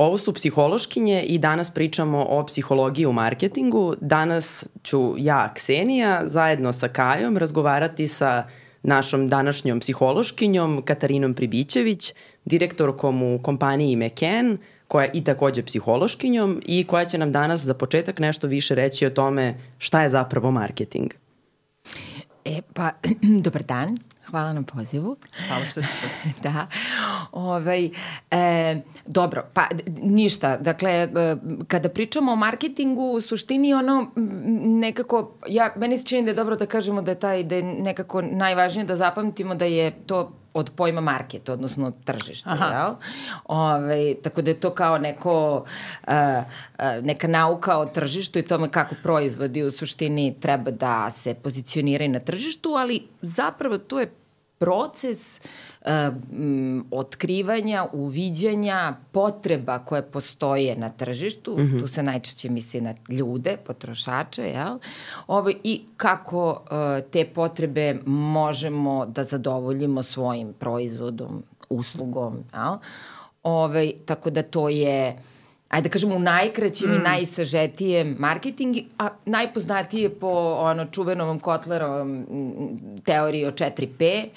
Ovo su psihološkinje i danas pričamo o psihologiji u marketingu. Danas ću ja, Ksenija, zajedno sa Kajom razgovarati sa našom današnjom psihološkinjom Katarinom Pribićević, direktorkom u kompaniji McCann, koja je i takođe psihološkinjom i koja će nam danas za početak nešto više reći o tome šta je zapravo marketing. E, pa, dobar dan. Hvala na pozivu. Hvala što ste tu. da. Ovaj, e, dobro, pa ništa. Dakle, e, kada pričamo o marketingu, u suštini ono nekako, ja, meni se čini da je dobro da kažemo da je taj, da je nekako najvažnije da zapamtimo da je to od pojma market, odnosno tržište, Aha. jel? Ove, tako da je to kao neko, uh, uh, neka nauka o tržištu i tome kako proizvodi u suštini treba da se pozicioniraju na tržištu, ali zapravo to je proces uh, m, otkrivanja, uviđanja potreba koje postoje na tržištu, mm -hmm. tu se najčešće misli na ljude, potrošače, jel? Ove, I kako uh, te potrebe možemo da zadovoljimo svojim proizvodom, uslugom, jel? Ove, tako da to je ajde da kažemo u najkraćem mm. i najsažetijem marketing, a najpoznatije po ono čuvenom Kotlerovom teoriji o 4P,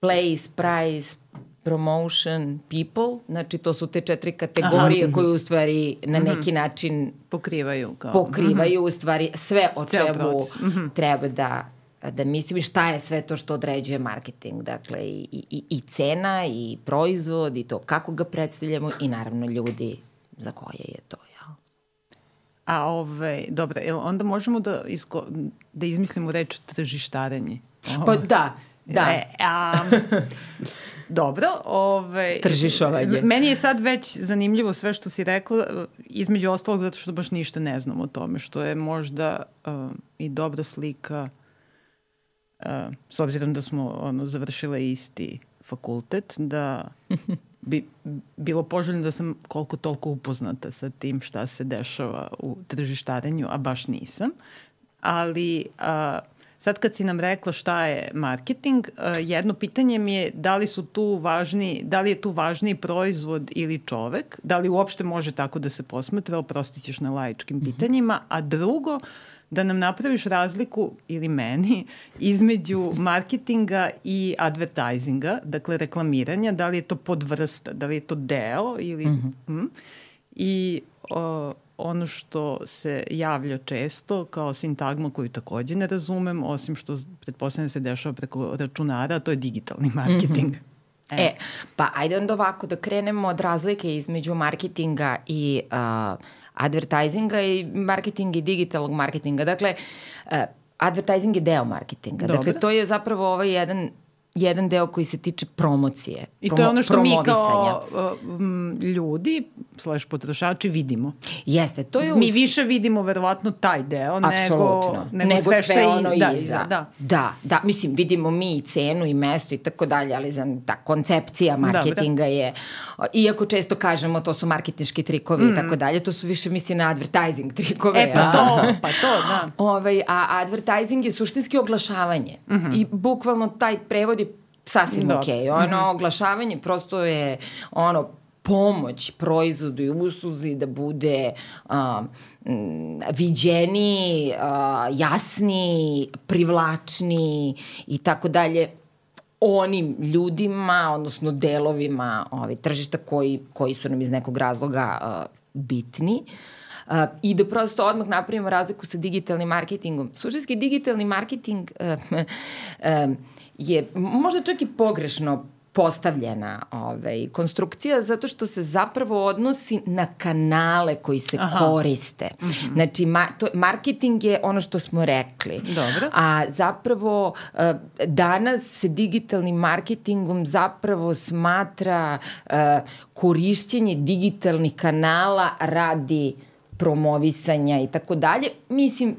place, price, promotion, people, znači to su te četiri kategorije Aha. koje u stvari na mhm. neki način pokrivaju kao. pokrivaju u stvari sve o čemu mhm. treba da da mislim i šta je sve to što određuje marketing, dakle i, i, i cena i proizvod i to kako ga predstavljamo i naravno ljudi za koje je to, jel? A ove, dobro, onda možemo da, isko, da izmislimo reč tržištarenje? Pa da, Da. E, a, dobro. Ove, Tržišovanje. Meni je sad već zanimljivo sve što si rekla, između ostalog zato što baš ništa ne znam o tome, što je možda uh, i dobra slika uh, s obzirom da smo ono, završile isti fakultet, da bi bilo poželjno da sam koliko toliko upoznata sa tim šta se dešava u tržištarenju, a baš nisam. Ali uh, Sad kad si nam rekla šta je marketing, uh, jedno pitanje mi je da li su tu važni, da li je tu važniji proizvod ili čovek, da li uopšte može tako da se posmatra, oprostit ćeš na lajičkim mm -hmm. pitanjima, a drugo, da nam napraviš razliku, ili meni, između marketinga i advertisinga, dakle reklamiranja, da li je to podvrsta, da li je to deo ili... Mm -hmm. mm, I uh, ono što se javlja često kao sintagma koju takođe ne razumem, osim što pretpostavljam da se dešava preko računara, to je digitalni marketing. Mm -hmm. E. e, pa ajde onda ovako da krenemo od razlike između marketinga i uh, advertisinga i marketinga i digitalnog marketinga. Dakle, uh, advertising je deo marketinga. Dobre. Dakle, to je zapravo ovaj jedan jedan deo koji se tiče promocije. I to je ono što mi kao uh, ljudi, slash potrošači, vidimo. Jeste, to je... Mi ust... više vidimo verovatno taj deo nego, nego, nego sve, sve ono da, iza. Da. da, da, mislim, vidimo mi i cenu i mesto i tako dalje, ali za, ta koncepcija marketinga Dobre. je, iako često kažemo to su marketinški trikovi mm. i tako dalje, to su više misli na advertising trikove. E, pa to, pa to, da. Ovaj, a advertising je suštinski oglašavanje. Mm -hmm. I bukvalno taj prevod je sasvim Dobre. okej. Okay. Ono, -hmm. oglašavanje prosto je ono, pomoć proizvodu i usluzi da bude uh, viđeni, uh, jasni, privlačni i tako dalje onim ljudima, odnosno delovima ovaj, tržišta koji, koji su nam iz nekog razloga uh, bitni. Uh, I da prosto odmah napravimo razliku sa digitalnim marketingom. Suštinski digitalni marketing uh, uh, je možda čak i pogrešno postavljena ovaj, konstrukcija zato što se zapravo odnosi na kanale koji se Aha. koriste. Mm -hmm. Znači, ma, to, marketing je ono što smo rekli. Dobro. A zapravo uh, danas se digitalnim marketingom zapravo smatra uh, korišćenje digitalnih kanala radi promovisanja i tako dalje. Mislim,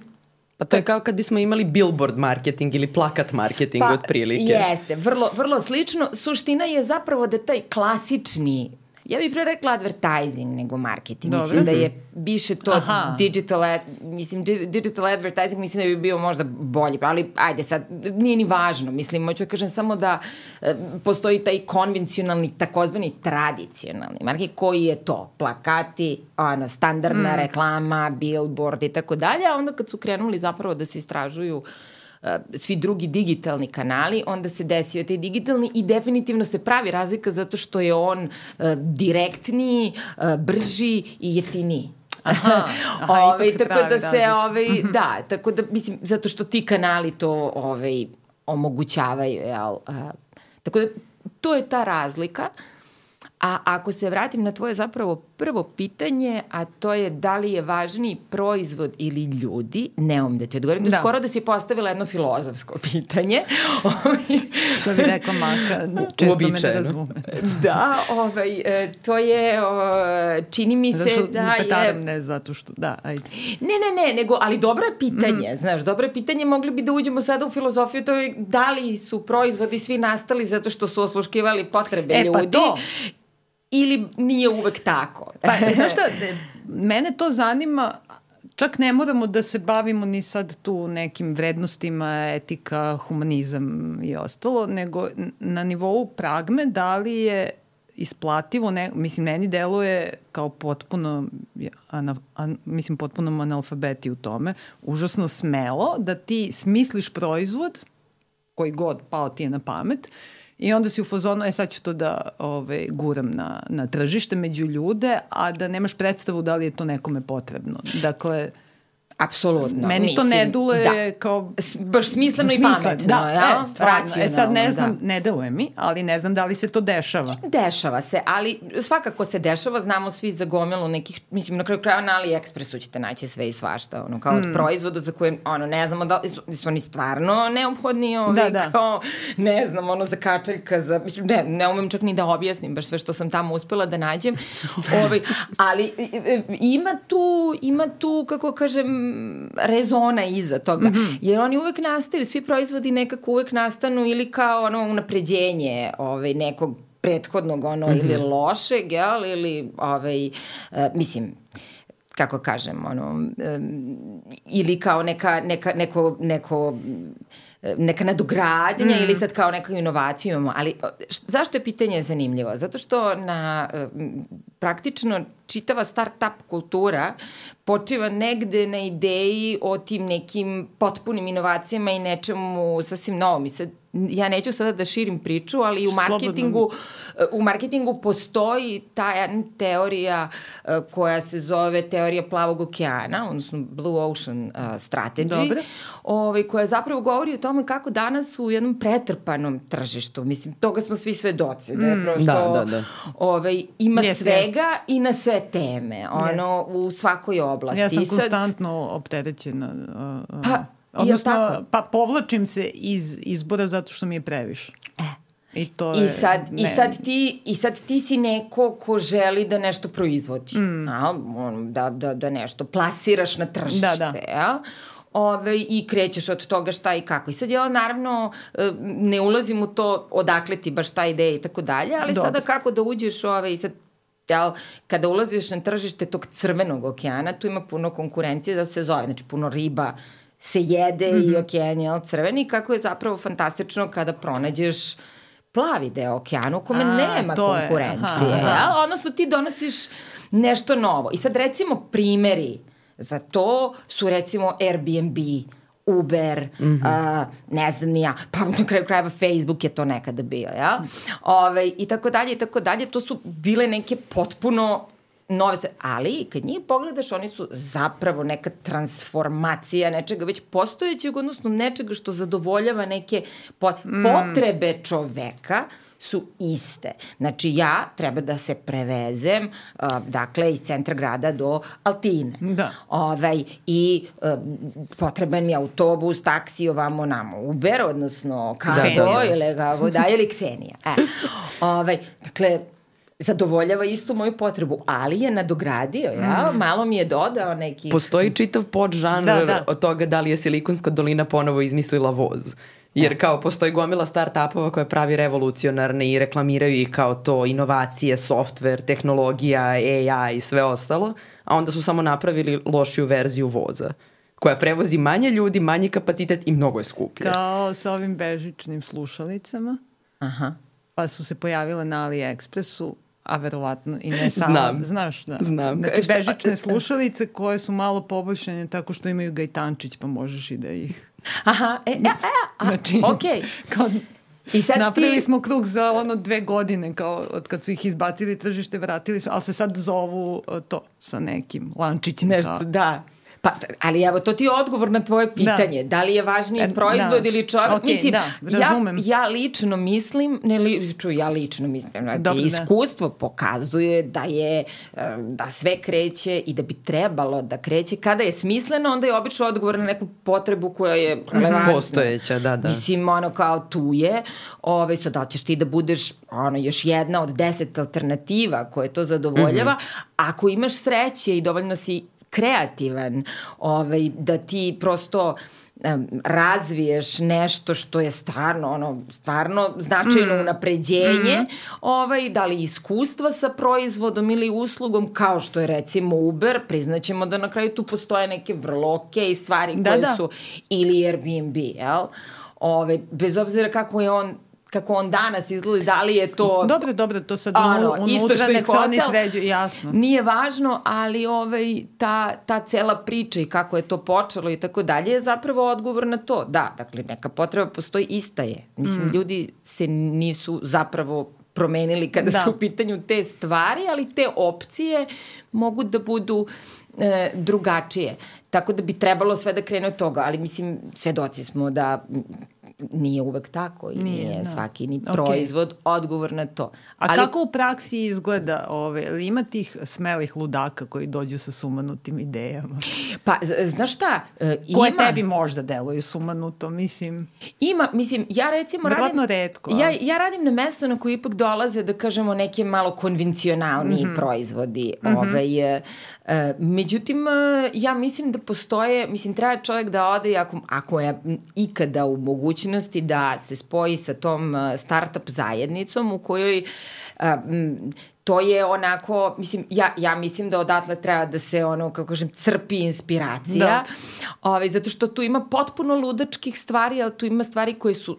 Pa to je kao kad bismo imali billboard marketing ili plakat marketing pa, otprilike. Jeste, vrlo, vrlo slično. Suština je zapravo da taj klasični Ja bih pre rekla advertising nego marketing. Dobro. Mislim da je više to Aha. digital, ad, mislim, di- digital advertising mislim da bi bio možda bolji, ali ajde sad, nije ni važno. Mislim, hoću da kažem samo da e, postoji taj konvencionalni, takozvani tradicionalni marketing, koji je to? Plakati, ono, standardna mm. reklama, billboard i tako dalje, a onda kad su krenuli zapravo da se istražuju e, svi drugi digitalni kanali, onda se desio taj digitalni i definitivno se pravi razlika zato što je on uh, direktniji, uh, brži i jeftiniji. Aha, aha, ipak ovaj, se tako pravi da se, razlika. ovaj, da, tako da, mislim, zato što ti kanali to ovaj, omogućavaju, jel? A, tako da, to je ta razlika. A ako se vratim na tvoje zapravo prvo pitanje, a to je da li je važniji proizvod ili ljudi, ne umem da ti odgovorim, da. Da. skoro da si postavila jedno filozofsko pitanje. Što bi rekla Maka, često me ne razume. da, ovaj, e, to je, o, čini mi se Zašto da je... ne zato što, da, ajde. Ne, ne, ne, nego, ali dobro je pitanje, mm. znaš, dobro je pitanje, mogli bi da uđemo sada u filozofiju, to je da li su proizvodi svi nastali zato što su osluškivali potrebe E, pa ljudi, to. Ili nije uvek tako. Pa, znaš šta, e, mene to zanima, čak ne moramo da se bavimo ni sad tu nekim vrednostima, etika, humanizam i ostalo, nego na nivou pragme da li je isplativo, ne, mislim, meni deluje kao potpuno, ana, an, mislim, potpuno analfabeti u tome, užasno smelo da ti smisliš proizvod, koji god pao ti je na pamet, I onda si u fazonu, e sad ću to da ove, guram na, na tržište među ljude, a da nemaš predstavu da li je to nekome potrebno. Dakle, Apsolutno. meni to ne dule da. kao... Baš smisleno i pametno, da, jel? E, stvarno. E sad ne Racionalno, znam, da. ne deluje mi, ali ne znam da li se to dešava. Dešava se, ali svakako se dešava, znamo svi za gomilu nekih, mislim, na kraju kraja na AliExpressu ćete naći sve i svašta, ono, kao od Hmm. proizvoda za koje, ono, ne znamo da li su, su oni stvarno neophodni, ovi, Da, da. kao, ne znam, ono, za kačaljka, za, mislim, ne, ne umem čak ni da objasnim, baš sve što sam tamo uspela da nađem, ovaj, ali ima tu, ima tu, kako kažem, rezona iza toga, mm. -hmm. jer oni uvek nastaju, svi proizvodi nekako uvek nastanu ili kao ono unapređenje ovaj, nekog prethodnog ono mm -hmm. ili lošeg, jel, ili ovaj, uh, mislim, kako kažem, ono, um, ili kao neka, neka, neko, neko neka nadogradnja mm. ili sad kao neka inovacija imamo, ali zašto je pitanje zanimljivo? Zato što na e, praktično čitava start-up kultura počiva negde na ideji o tim nekim potpunim inovacijama i nečemu sasvim novom. I sad, ja neću sada da širim priču, ali u Slobodno. marketingu, u marketingu postoji ta jedna teorija e, koja se zove teorija plavog okeana, odnosno Blue Ocean uh, Strategy, Dobro. ovaj, koja zapravo govori o tome kako danas u jednom pretrpanom tržištu, mislim, toga smo svi svedoci, da je prosto, Da, da, da. Ovaj, ima Jeste, svega i na sve teme, ono, u svakoj oblasti. Ja sam I sad- konstantno opterećena. Uh, uh, Pa, odnosno, pa povlačim se iz izbora zato što mi je previše. E. I to I je... sad, i, ne- sad ti, I sad ti si neko ko želi da nešto proizvodi. Mm. A, da, da, da nešto plasiraš na tržište. Da, da. Ja? Ove, I krećeš od toga šta i kako. I sad ja naravno e, ne ulazim u to odakle ti baš ta ideja i tako dalje, ali Dobro. sada kako da uđeš ove, i sad jel, kada ulaziš na tržište tog crvenog okeana, tu ima puno konkurencije, zato se zove, znači puno riba se jede mm -hmm. i okean je crveni, kako je zapravo fantastično kada pronađeš plavi deo okeana u kome A, nema to je, konkurencije. aha, aha. Jel? Odnosno ti donosiš nešto novo. I sad recimo primeri za to su recimo Airbnb, Uber, mm -hmm. uh, ne znam ni ja, pa na kraju krajeva Facebook je to nekada bio, ja? Ove, I tako dalje, i tako dalje. To su bile neke potpuno nove se, ali kad njih pogledaš, oni su zapravo neka transformacija nečega već postojećeg, odnosno nečega što zadovoljava neke Mm. potrebe čoveka su iste. Znači ja treba da se prevezem uh, dakle iz centra grada do Altine. Da. Ovaj, I uh, potreban mi je autobus, taksi, ovamo namo, Uber, odnosno Kargo Ksenija. da, da. ili kako da, ili Ksenija. E. Ovaj, dakle, zadovoljava istu moju potrebu, ali je nadogradio, ja? Malo mi je dodao neki... Postoji čitav podžanr Da, da. od toga da li je Silikonska dolina ponovo izmislila voz. Jer kao postoji gomila start-upova koja pravi revolucionarne i reklamiraju ih kao to inovacije, software, tehnologija, AI i sve ostalo, a onda su samo napravili lošiju verziju voza koja prevozi manje ljudi, manji kapacitet i mnogo je skuplje. Kao sa ovim bežičnim slušalicama. Aha. Pa su se pojavile na AliExpressu a verovatno i ne samo. Znam. Znaš, da. Znam. Šta- bežične slušalice koje su malo poboljšane tako što imaju gajtančić, pa možeš i da ih... Aha, e, a, a, a, Znači, okej. Kao, I sad napravili ti... smo krug za ono dve godine, kao od kad su ih izbacili tržište, vratili su, ali se sad zovu e, to sa nekim lančićem. Nešto, kao. da. Pa, ali evo, to ti je odgovor na tvoje pitanje. Da, li je važniji E, proizvod da. ili čovjek? Okej, mislim, da, razumem. Ja, ja lično mislim, ne li, ču, ja lično mislim, znači, Dobro, da. iskustvo pokazuje da je, e, da sve kreće i da bi trebalo da kreće. Kada je smisleno, onda je obično odgovor na neku potrebu koja je relevantna. Postojeća, da, da. Mislim, ono kao tu je, ove, so da ćeš ti da budeš ono, još jedna od deset alternativa koje to zadovoljava, ako imaš sreće i dovoljno si kreativan, ovaj, da ti prosto razviješ nešto što je stvarno ono stvarno značajno unapređenje ovaj da li iskustva sa proizvodom ili uslugom kao što je recimo Uber priznaćemo da na kraju tu postoje neke vrlo okej stvari Da, koje da. su ili Airbnb jel? Ove, bez obzira kako je on kako on danas izgleda, da li je to Dobro, dobro, to sad Ono, unu, isto unutra što i nek se oni sređuju, jasno. Nije važno, ali ovaj, ta, ta cela priča i kako je to počelo i tako dalje je zapravo odgovor na to. Da, dakle, neka potreba postoji, ista je. Mislim, Mm. ljudi se nisu zapravo promenili kada Da. su u pitanju te stvari, ali te opcije mogu da budu e, drugačije. Tako da bi trebalo sve da krene od toga, ali mislim, svedoci smo da nije uvek tako i nije, Nije, da. svaki ni proizvod odgovor na to. A ali, kako u praksi izgleda, ove, ili ima tih smelih ludaka koji dođu sa sumanutim idejama? Pa, znaš šta? E, Koje ima, tebi možda deluju sumanuto, mislim. Ima, mislim, ja recimo Verovatno radim... retko, Ja, ja radim na mesto na koje ipak dolaze, da kažemo, neke malo konvencionalniji mm -hmm. proizvodi. Mm -hmm. ovaj, e, e, međutim, e, ja mislim da postoje, mislim, treba čovjek da ode, ako, ako je ikada u mogućnosti da se spoji sa tom e, startup zajednicom u kojoj e, to je onako, mislim, ja, ja mislim da odatle treba da se ono, kako kažem, crpi inspiracija. Da. Ovaj, zato što tu ima potpuno ludačkih stvari, ali tu ima stvari koje su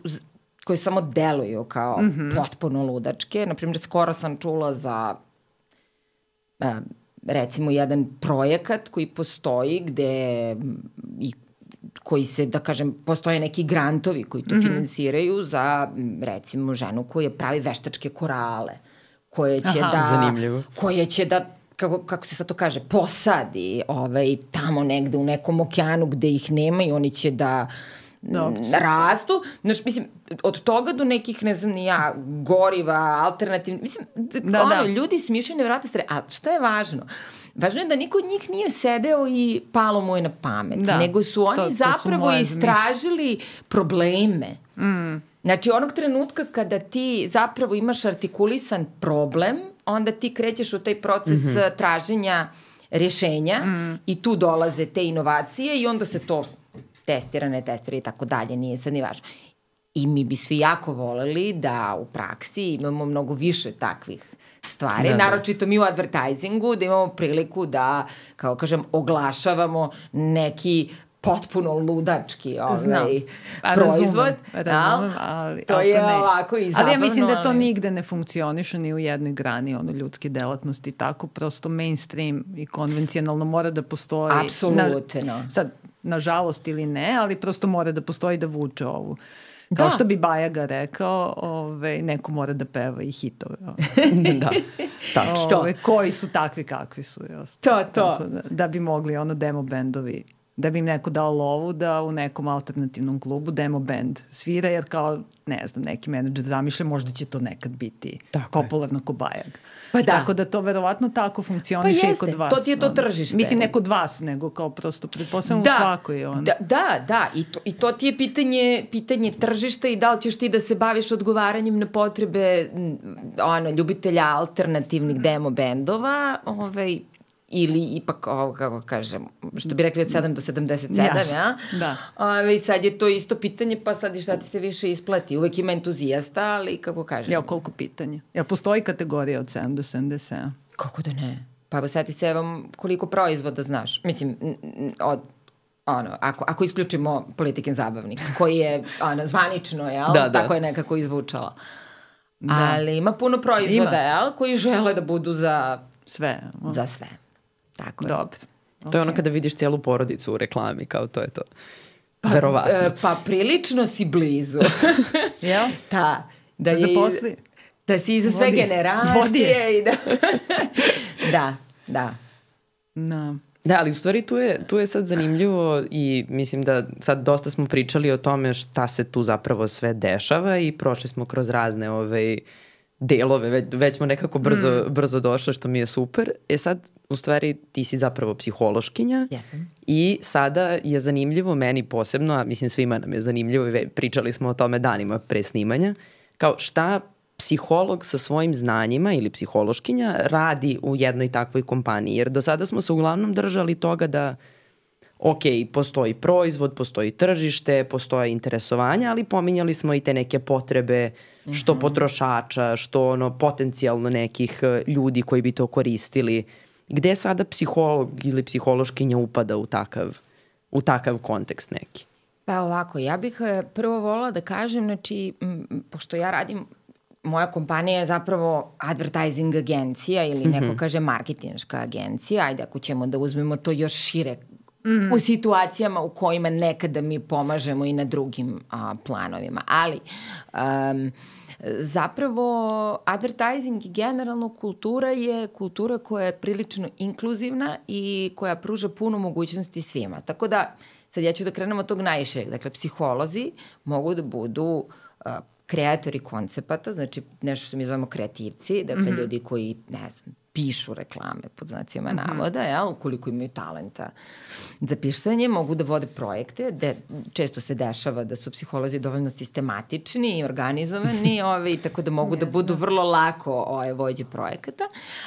koje samo deluju kao mm -hmm. potpuno ludačke. Naprimjer, skoro sam čula za a, recimo jedan projekat koji postoji gde i koji se, da kažem, postoje neki grantovi koji to mm -hmm. finansiraju za, recimo, ženu koja pravi veštačke korale, koje će Aha. da... Zanimljivo. Koje će da kako, kako se sad to kaže, posadi ovaj, tamo negde u nekom okeanu gde ih nema i oni će da Dobro. n- rastu. Znaš, mislim, od toga do nekih, ne znam ni ja, goriva, alternativni, mislim, da, Da, ono, da. ljudi smišljaju nevjerojatne stvari. A šta je važno? Važno je da niko od njih nije sedeo i palo mu je na pamet, Da, nego su oni to- to su zapravo moje istražili probleme. Mm. Znači, onog trenutka kada ti zapravo imaš artikulisan problem, onda ti krećeš u taj proces mm -hmm. traženja rešenja mm. i tu dolaze te inovacije i onda se to testira, ne testira i tako dalje, nije sad ni važno. I mi bi svi jako voleli da u praksi imamo mnogo više takvih stvari, Da, da, naročito mi u advertisingu, da imamo priliku da, kao kažem, oglašavamo neki potpuno ludački Znam. ovaj, A, proizvod. Razumem, razumem, ali, to ali je ne. ovako i zabavno. Ali ja mislim da to ali- nigde ne funkcioniše ni u jednoj grani ono ljudske delatnosti, tako prosto mainstream i konvencionalno mora da postoji. Apsolutno. Na, sad, nažalost ili ne, ali prosto mora da postoji da vuče ovu. Kao Da. što bi Bajaga rekao, ovaj, neko mora da peva i hitove. da. Što? Ove, koji su takvi kakvi su. Jasno. To, to. Tako da, da bi mogli ono demo bendovi da bi im neko dao lovu da u nekom alternativnom klubu demo band svira, jer kao, ne znam, neki menadžer zamišlja, možda će to nekad biti Tako je. popularno ko bajag. Pa da. Tako da to verovatno tako funkcioniše Pa i jeste, kod vas. to ti je to ono. tržište. Mislim, ne kod vas, nego kao prosto pretpostavljamo da, svakoj. On. Da, da, da, I, to, i to ti je pitanje, pitanje tržišta i da li ćeš ti da se baviš odgovaranjem na potrebe ono, ljubitelja alternativnih demo bendova ovaj, ili ipak, ovo, kako kažem, što bi rekli od 7 do 77, Jasno, ja? da. Ove, sad je to isto pitanje, pa sad i šta ti se više isplati. Uvek ima entuzijasta, ali kako kažem. Ja, koliko pitanja? Jel postoji kategorija od 7 do 77? Kako da ne? Pa evo seti se vam koliko proizvoda znaš. Mislim, od ono, ako, ako isključimo politikin zabavnik, koji je ono, zvanično, jel? Da, da. Tako je nekako izvučala. Da. Ali ima puno proizvoda, Ima. jel? Koji žele da budu za, Sve. za sve. Tako je. Dobro. To je ono kada vidiš cijelu porodicu u reklami, kao to je to. Verovatno. E, pa prilično si blizu. Jel? Ta, da je, Zaposli. da si iza sve generacije Vodi je. i da... da, da. Da. Da, ali u stvari tu je, tu je sad zanimljivo i mislim da sad dosta smo pričali o tome šta se tu zapravo sve dešava i prošli smo kroz razne ovaj, delove, već, već smo nekako brzo, mm. brzo došli što mi je super. E sad, u stvari, ti si zapravo psihološkinja Jesam. i sada je zanimljivo meni posebno, a mislim svima nam je zanimljivo pričali smo o tome danima pre snimanja, kao šta psiholog sa svojim znanjima ili psihološkinja radi u jednoj takvoj kompaniji. Jer do sada smo se uglavnom držali toga da ok, postoji proizvod, postoji tržište, postoje interesovanja, ali pominjali smo i te neke potrebe što potrošača, što ono potencijalno nekih e, ljudi koji bi to koristili. Gde sada psiholog ili psihološkinja upada u takav, u takav kontekst neki? Pa ovako, ja bih e, prvo volila da kažem, znači, m, pošto ja radim, moja kompanija je zapravo advertising agencija ili neko mm -hmm. kaže marketinška agencija, ajde ako ćemo da uzmemo to još šire Mm -hmm. u situacijama u kojima nekada mi pomažemo i na drugim a, planovima. Ali um, zapravo advertising i generalno kultura je kultura koja je prilično inkluzivna i koja pruža puno mogućnosti svima. Tako da, sad ja ću da krenem od tog najšeg. Dakle, psiholozi mogu da budu uh, kreatori koncepata, znači nešto što mi zovemo kreativci, dakle mm -hmm. ljudi koji, ne znam, pišu reklame pod znacima mm -hmm. navoda, ja, ukoliko imaju talenta za pištanje, mogu da vode projekte, de, često se dešava da su psiholozi dovoljno sistematični i organizovani, ove, tako da mogu da budu vrlo lako ove, vođe projekata.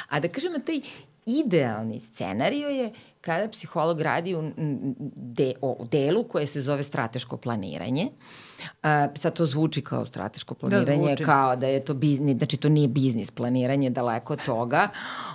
A da kažemo, taj idealni scenario je kada psiholog radi u, de, u delu koje se zove strateško planiranje. Uh, sad to zvuči kao strateško planiranje, da, kao da je to biznis, znači to nije biznis planiranje, daleko od toga.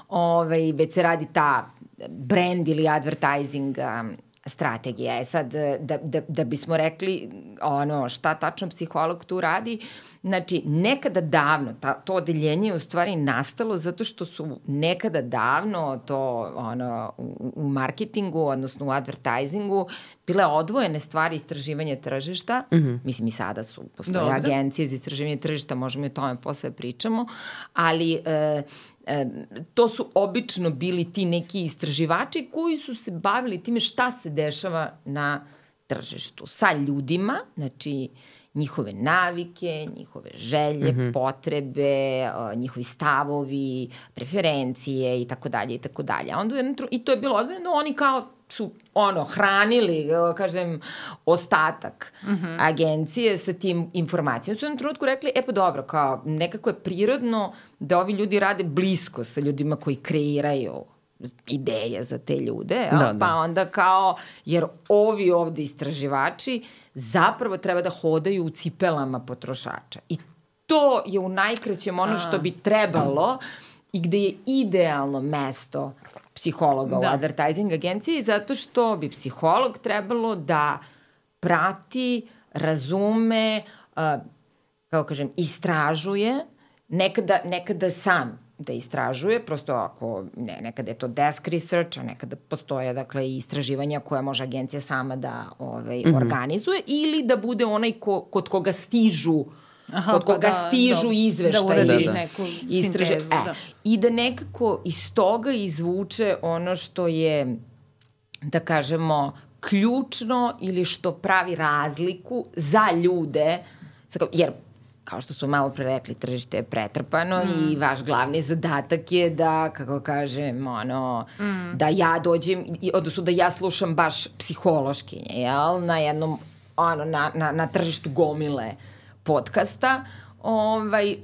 Ove, već se radi ta brand ili advertising um, strategija. E sad, da, da, da bismo rekli ono, šta tačno psiholog tu radi, znači, nekada davno, ta, to odeljenje je u stvari nastalo zato što su nekada davno to ono, u, u marketingu, odnosno u advertisingu, bile odvojene stvari istraživanja tržišta. Mm -hmm. Mislim, i sada su, postoje Dobre. agencije za istraživanje tržišta, možemo i o tome posle pričamo, ali e, e, to su obično bili ti neki istraživači koji su se bavili time šta se dešava na tržištu sa ljudima, znači njihove navike, njihove želje, mm -hmm. potrebe, njihovi stavovi, preferencije i tako dalje i tako dalje. Onda i to je bilo odvojeno, oni kao su ono hranili, kažem, ostatak mm -hmm. agencije sa tim informacijama. Su jednom trenutku rekli, e pa dobro, kao nekako je prirodno da ovi ljudi rade blisko sa ljudima koji kreiraju ideje za te ljude, da, da. pa onda kao, jer ovi ovde istraživači zapravo treba da hodaju u cipelama potrošača. I to je u najkraćem ono što bi trebalo i gde je idealno mesto psihologa da. u advertising agenciji, zato što bi psiholog trebalo da prati, razume, uh, kako kažem, istražuje, nekada, nekada sam da istražuje, prosto ako, ne, nekada je to desk research, a nekada postoje, dakle, i istraživanja koja može agencija sama da ovaj, mm -hmm. organizuje, ili da bude onaj ko, kod koga stižu Aha, kod koga pa da, stižu da, izveštaje da i da. neku istraže. sintezu. E, Da. I da nekako iz toga izvuče ono što je, da kažemo, ključno ili što pravi razliku za ljude, jer kao što smo malo pre rekli, tržište je pretrpano mm. i vaš glavni zadatak je da, kako kažem, ono, mm. da ja dođem, odnosno da ja slušam baš psihološkinje, jel, na jednom, ono, na, na, na tržištu gomile podcasta, ovaj,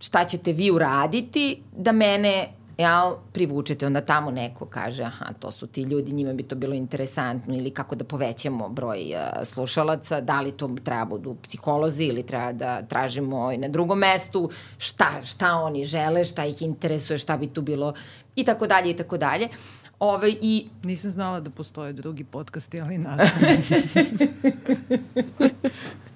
šta ćete vi uraditi da mene jel, privučete, onda tamo neko kaže, aha, to su ti ljudi, njima bi to bilo interesantno ili kako da povećamo broj uh, slušalaca, da li to treba budu psiholozi ili treba da tražimo i na drugom mestu, šta, šta oni žele, šta ih interesuje, šta bi tu bilo i tako dalje i tako dalje. Ove, i... Nisam znala da postoje drugi podcasti, ali nastavim.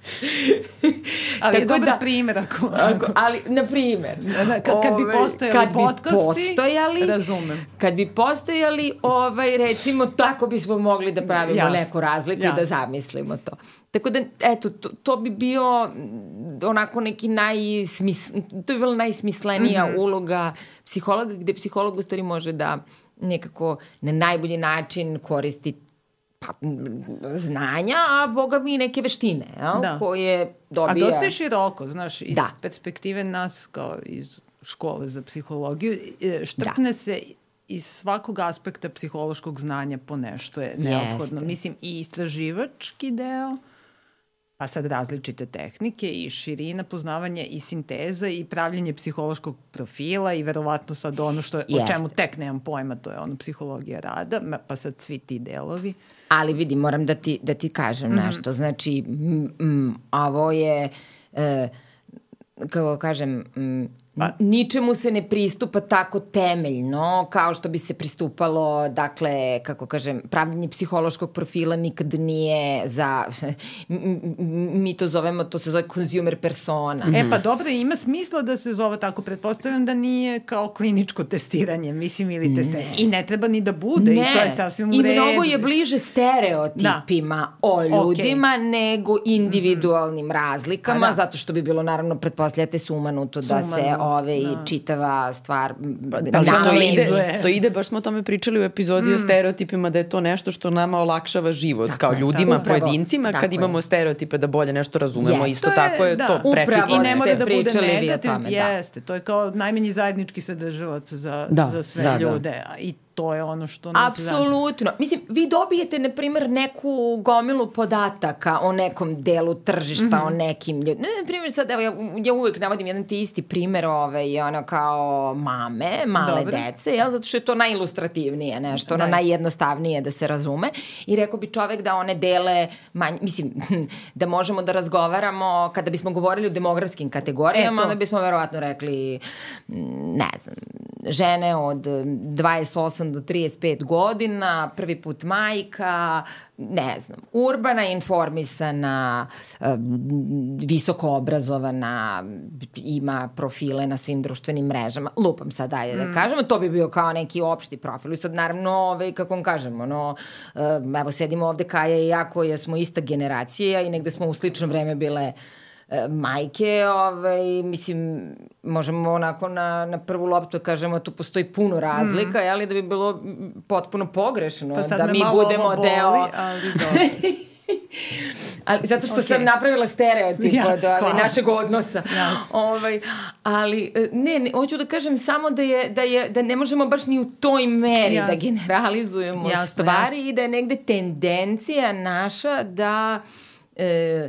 ali Tako je dobar da, primer ako, ako... Ali, na primer. Da, kad, kad bi postojali kad podcasti, postojali, razumem. Kad bi postojali, ovaj, recimo, tako bismo mogli da pravimo Jas. neku razliku Jas. i da zamislimo to. Tako da, eto, to, to bi bio onako neki najsmis... To bi bila najsmislenija mm -hmm. uloga psihologa, gde psiholog u stvari može da nekako na najbolji način koristi pa, znanja, a boga mi neke veštine, jel? Da. koje dobija... A dosta je široko, znaš, iz da. perspektive nas kao iz škole za psihologiju, e, štrpne da. se iz svakog aspekta psihološkog znanja po nešto je neophodno. Jeste. Mislim, i istraživački deo, pa sad različite tehnike i širina poznavanja i sinteza i pravljenje psihološkog profila i verovatno sad ono što, Jeste. o čemu tek nemam pojma, to je ono psihologija rada, pa sad svi ti delovi. Ali vidi, moram da ti, da ti kažem mm -hmm. nešto. Znači, m, m, ovo je, e, kako kažem, m, Pa, ničemu se ne pristupa tako temeljno kao što bi se pristupalo, dakle, kako kažem, pravljenje psihološkog profila nikad nije za, mi to zovemo, to se zove consumer persona. E pa dobro, ima smisla da se zove tako, pretpostavljam da nije kao kliničko testiranje, mislim, ili testiranje. I ne treba ni da bude ne. i to je sasvim u redu. I mnogo je bliže stereotipima da. o ljudima okay. nego individualnim mm -hmm. razlikama, da. zato što bi bilo, naravno, pretpostavljate sumanuto da se ove, i da. čitava stvar pa, da, da, to, ide, to ide, baš smo o tome pričali u epizodi mm. o stereotipima, da je to nešto što nama olakšava život, tako kao je, ljudima, tako, pojedincima, tako kad je. imamo stereotipe da bolje nešto razumemo, yes. isto to tako je da. to prečica. I ne mora da bude negativ, da. jeste, to je kao najmanji zajednički sadržavac za, da, za sve da, ljude. Da. I to je ono što nas Apsolutno. Mislim, vi dobijete, na primjer, neku gomilu podataka o nekom delu tržišta, mm -hmm. o nekim ljudima. Na primjer, sad, evo, ja, ja uvek navodim jedan ti isti primer, ovaj, ono, kao mame, male Dobre. dece, jel? Zato što je to najilustrativnije nešto, ono, da. najjednostavnije da se razume. I rekao bi čovek da one dele, manj, mislim, da možemo da razgovaramo, kada bismo govorili o demografskim kategorijama, onda bismo verovatno rekli, ne znam, žene od 28 do 35 godina, prvi put majka, ne znam, urbana, informisana, visoko obrazovana, ima profile na svim društvenim mrežama. Lupam sad, dajde da mm. kažemo, to bi bio kao neki opšti profil. I sad, naravno, ovaj, kako vam kažemo, no, evo, sedimo ovde Kaja i ja koje smo ista generacija i negde smo u slično vreme bile uh, majke, ovaj, mislim, možemo onako na, na prvu loptu da kažemo tu postoji puno razlika, mm. jeli, da bi bilo potpuno pogrešno pa da mi budemo boli, deo... Ali ali zato što okay. sam napravila stereotip ja, od ali, našeg odnosa. Yes. Ovaj, ali e, ne, ne, hoću da kažem samo da je, da je da ne možemo baš ni u toj meri yes. da generalizujemo yes, stvari yes. i da je negde tendencija naša da e,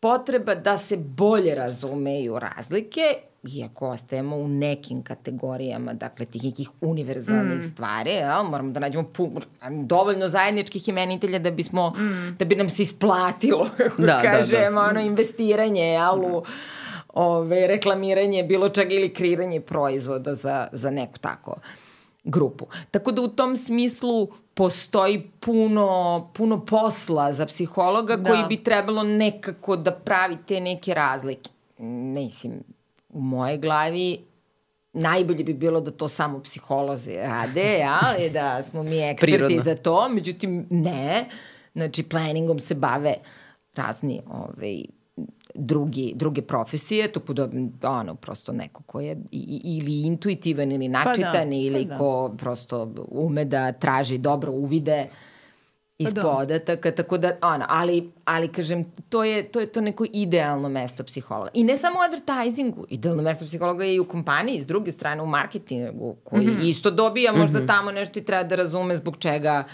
potreba da se bolje razumeju razlike, iako ostajemo u nekim kategorijama, dakle, tih nekih univerzalnih mm. stvari, ja, moramo da nađemo pu, dovoljno zajedničkih imenitelja da bismo, mm. da bi nam se isplatilo, da, da, kažem, da, da. ono, investiranje, jel, u ove, reklamiranje bilo čega ili kreiranje proizvoda za, za neku tako grupu. Tako da u tom smislu postoji puno, puno posla za psihologa da. koji bi trebalo nekako da pravi te neke razlike. Mislim, u moje glavi najbolje bi bilo da to samo psiholozi rade, ja, i da smo mi eksperti Prirodno. za to, međutim ne, znači planingom se bave razni ovaj, drugi, druge profesije, to pod, ono, prosto neko ko je i, ili intuitivan ili načitan pa da, ili pa da. ko prosto ume da traži dobro uvide iz pa da. podataka, tako da, ono, ali, ali kažem, to je, to je to neko idealno mesto psihologa. I ne samo u advertisingu, idealno mesto psihologa je i u kompaniji, s druge strane u marketingu, koji mm -hmm. isto dobija možda mm -hmm. tamo nešto i treba da razume zbog čega ne,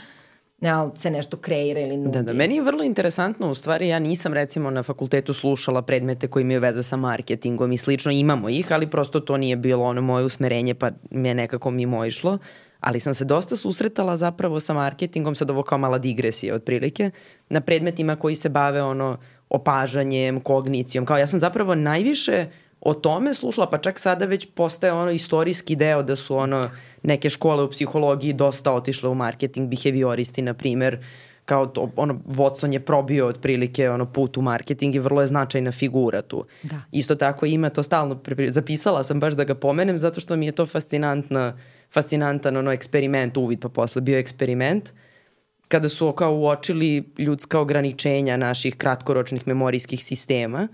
ali se nešto kreira ili nudi. Da, da, meni je vrlo interesantno, u stvari ja nisam recimo na fakultetu slušala predmete koji imaju veze sa marketingom i slično, imamo ih, ali prosto to nije bilo ono moje usmerenje pa mi je nekako mimo išlo, ali sam se dosta susretala zapravo sa marketingom, sad ovo kao mala digresija otprilike, na predmetima koji se bave ono opažanjem, kognicijom, kao ja sam zapravo najviše o tome slušala, pa čak sada već postaje ono istorijski deo da su ono neke škole u psihologiji dosta otišle u marketing, behavioristi na primer, kao to, ono, Watson je probio otprilike ono, put u marketing i vrlo je značajna figura tu. Da. Isto tako ima to stalno, zapisala sam baš da ga pomenem zato što mi je to fascinantna, fascinantan ono eksperiment, uvid pa posle bio eksperiment kada su kao uočili ljudska ograničenja naših kratkoročnih memorijskih sistema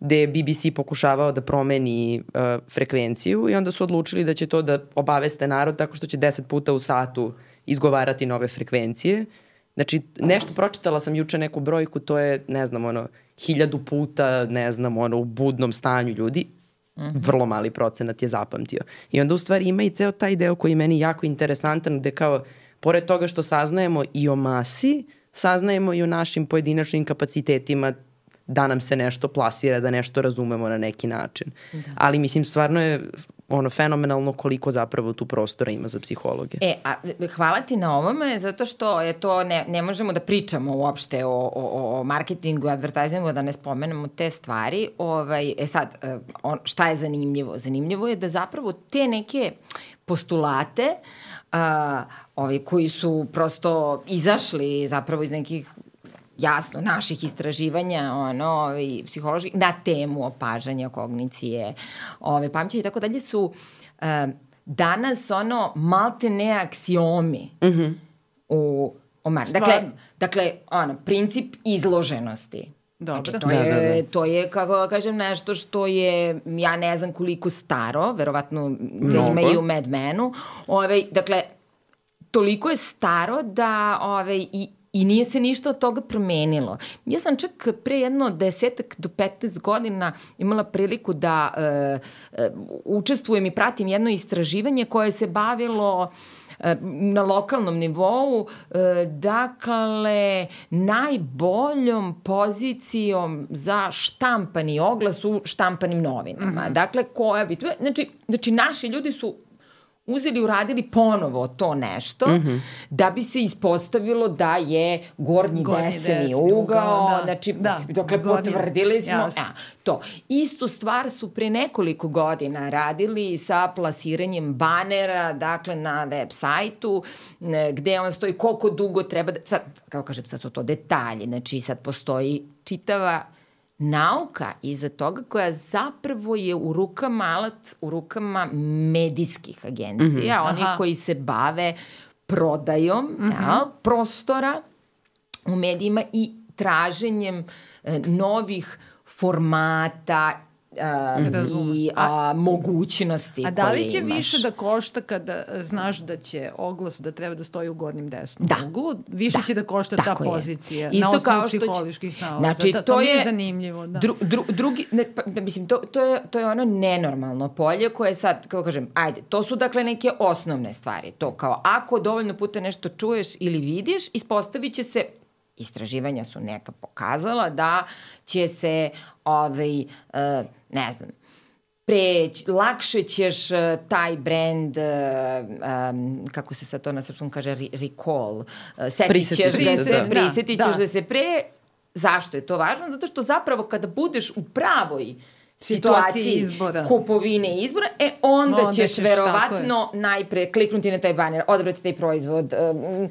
gde je BBC pokušavao da promeni uh, frekvenciju i onda su odlučili da će to da obaveste narod tako što će 10 puta u satu izgovarati nove frekvencije. Znači, nešto pročitala sam juče neku brojku, to je, ne znam, ono, hiljadu puta, ne znam, ono, u budnom stanju ljudi, Mm -hmm. vrlo mali procenat je zapamtio. I onda u stvari ima i ceo taj deo koji je meni jako interesantan gde kao, pored toga što saznajemo i o masi, saznajemo i o našim pojedinačnim kapacitetima da nam se nešto plasira, da nešto razumemo na neki način. Da. Ali mislim, stvarno je ono fenomenalno koliko zapravo tu prostora ima za psihologe. E, a hvala ti na ovome, zato što je to, ne, ne možemo da pričamo uopšte o, o, o marketingu, advertisingu, da ne spomenemo te stvari. Ovaj, e sad, e, on, šta je zanimljivo? Zanimljivo je da zapravo te neke postulate uh, ovi koji su prosto izašli zapravo iz nekih jasno, naših istraživanja, ono, i psiholoških, na temu opažanja, kognicije, ove, pamćenja i tako dalje su um, danas, ono, malte ne aksiomi mm -hmm. u o mar. Dakle, dakle, ono, princip izloženosti. Dobro. Znači, to, da, je, da, da. to je, kako da kažem, nešto što je, ja ne znam koliko staro, verovatno ga ima i u Mad Menu. Ove, dakle, toliko je staro da ove, i I nije se ništa od toga promenilo. Ja sam čak pre jedno desetak do 15 godina imala priliku da e, e, učestvujem i pratim jedno istraživanje koje se bavilo e, na lokalnom nivou, e, dakle, najboljom pozicijom za štampani oglas u štampanim novinama. Mm -hmm. Dakle, koja bi... Znači, znači, naši ljudi su uzeli uradili ponovo to nešto mm -hmm. da bi se ispostavilo da je gornji, gornji deseni, desni ugao, ugao da. znači da. dokle gornji, potvrdili smo a, to. Istu stvar su pre nekoliko godina radili sa plasiranjem banera, dakle na web sajtu gde on stoji koliko dugo treba da, sad, kao kažem, sad su to detalji, znači sad postoji čitava nauka iza toga koja zapravo je u rukama alat, u rukama medijskih agencija, mm -hmm. onih koji se bave prodajom mm -hmm. ja, prostora u medijima i traženjem e, novih formata uh, i a, mogućnosti A da li će imaš. više da košta kada znaš da će oglas da treba da stoji u gornjem desnom da. uglu? Više da. će da košta Tako ta je. pozicija Isto na osnovu psiholoških nalaza. Znači, to, to, to je zanimljivo. Da. Dru, dru, drugi, ne, pa, mislim, to, to, je, to je ono nenormalno polje koje sad, kao kažem, ajde, to su dakle neke osnovne stvari. To kao, ako dovoljno puta nešto čuješ ili vidiš, ispostavit će se istraživanja su neka pokazala da će se ovaj, uh, ne znam, pre, lakše ćeš uh, taj brand, uh, um, kako se sad to na srpskom kaže, re, recall, uh, setit ćeš da se, da. prisetit ćeš da. da se pre, zašto je to važno? Zato što zapravo kada budeš u pravoj situaciji izbora. kupovine izbora, e onda, onda ćeš, ćeš verovatno najpre kliknuti na taj baner, odabrati taj proizvod, um, um,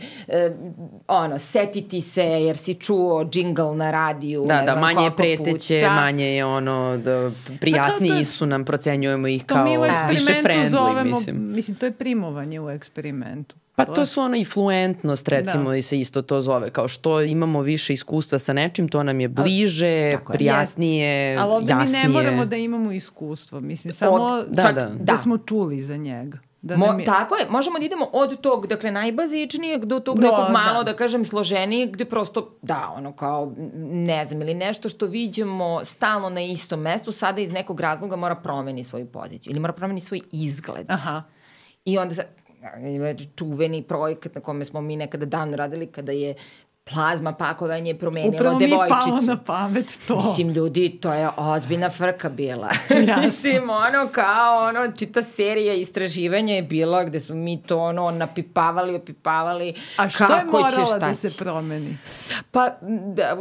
ono, setiti se jer si čuo džingl na radiju, da, ne da, znam manje je preteće, puta. manje je ono, da, prijatniji pa da, su nam, procenjujemo ih kao više friendly, zovemo, mislim. Mislim, to je primovanje u eksperimentu. Pa to su ono i fluentnost recimo da. i se isto to zove, kao što imamo više iskustva sa nečim, to nam je bliže, A, prijatnije, jasnije. Ali ovde jasnije. mi ne moramo da imamo iskustvo, mislim, samo od, da, čak, da. da. da smo čuli za njega. Da Mo, je... Tako je, možemo da idemo od tog, dakle, najbazičnijeg do tog do, nekog malo, da. da kažem, složenijeg, gde prosto, da, ono, kao, ne znam, ili nešto što viđemo stalno na istom mestu, sada iz nekog razloga mora promeni svoju poziciju, ili mora promeni svoj izgled. Aha. I onda, čuveni projekat na kome smo mi nekada davno radili, kada je plazma pakovanje promenilo Upravo devojčicu. Upravo mi je palo na pamet to. Mislim, ljudi, to je ozbiljna frka bila. Mislim, ono kao, ono, čita serija istraživanja je bila gde smo mi to, ono, napipavali, opipavali. A što je morala da se promeni? Pa, da,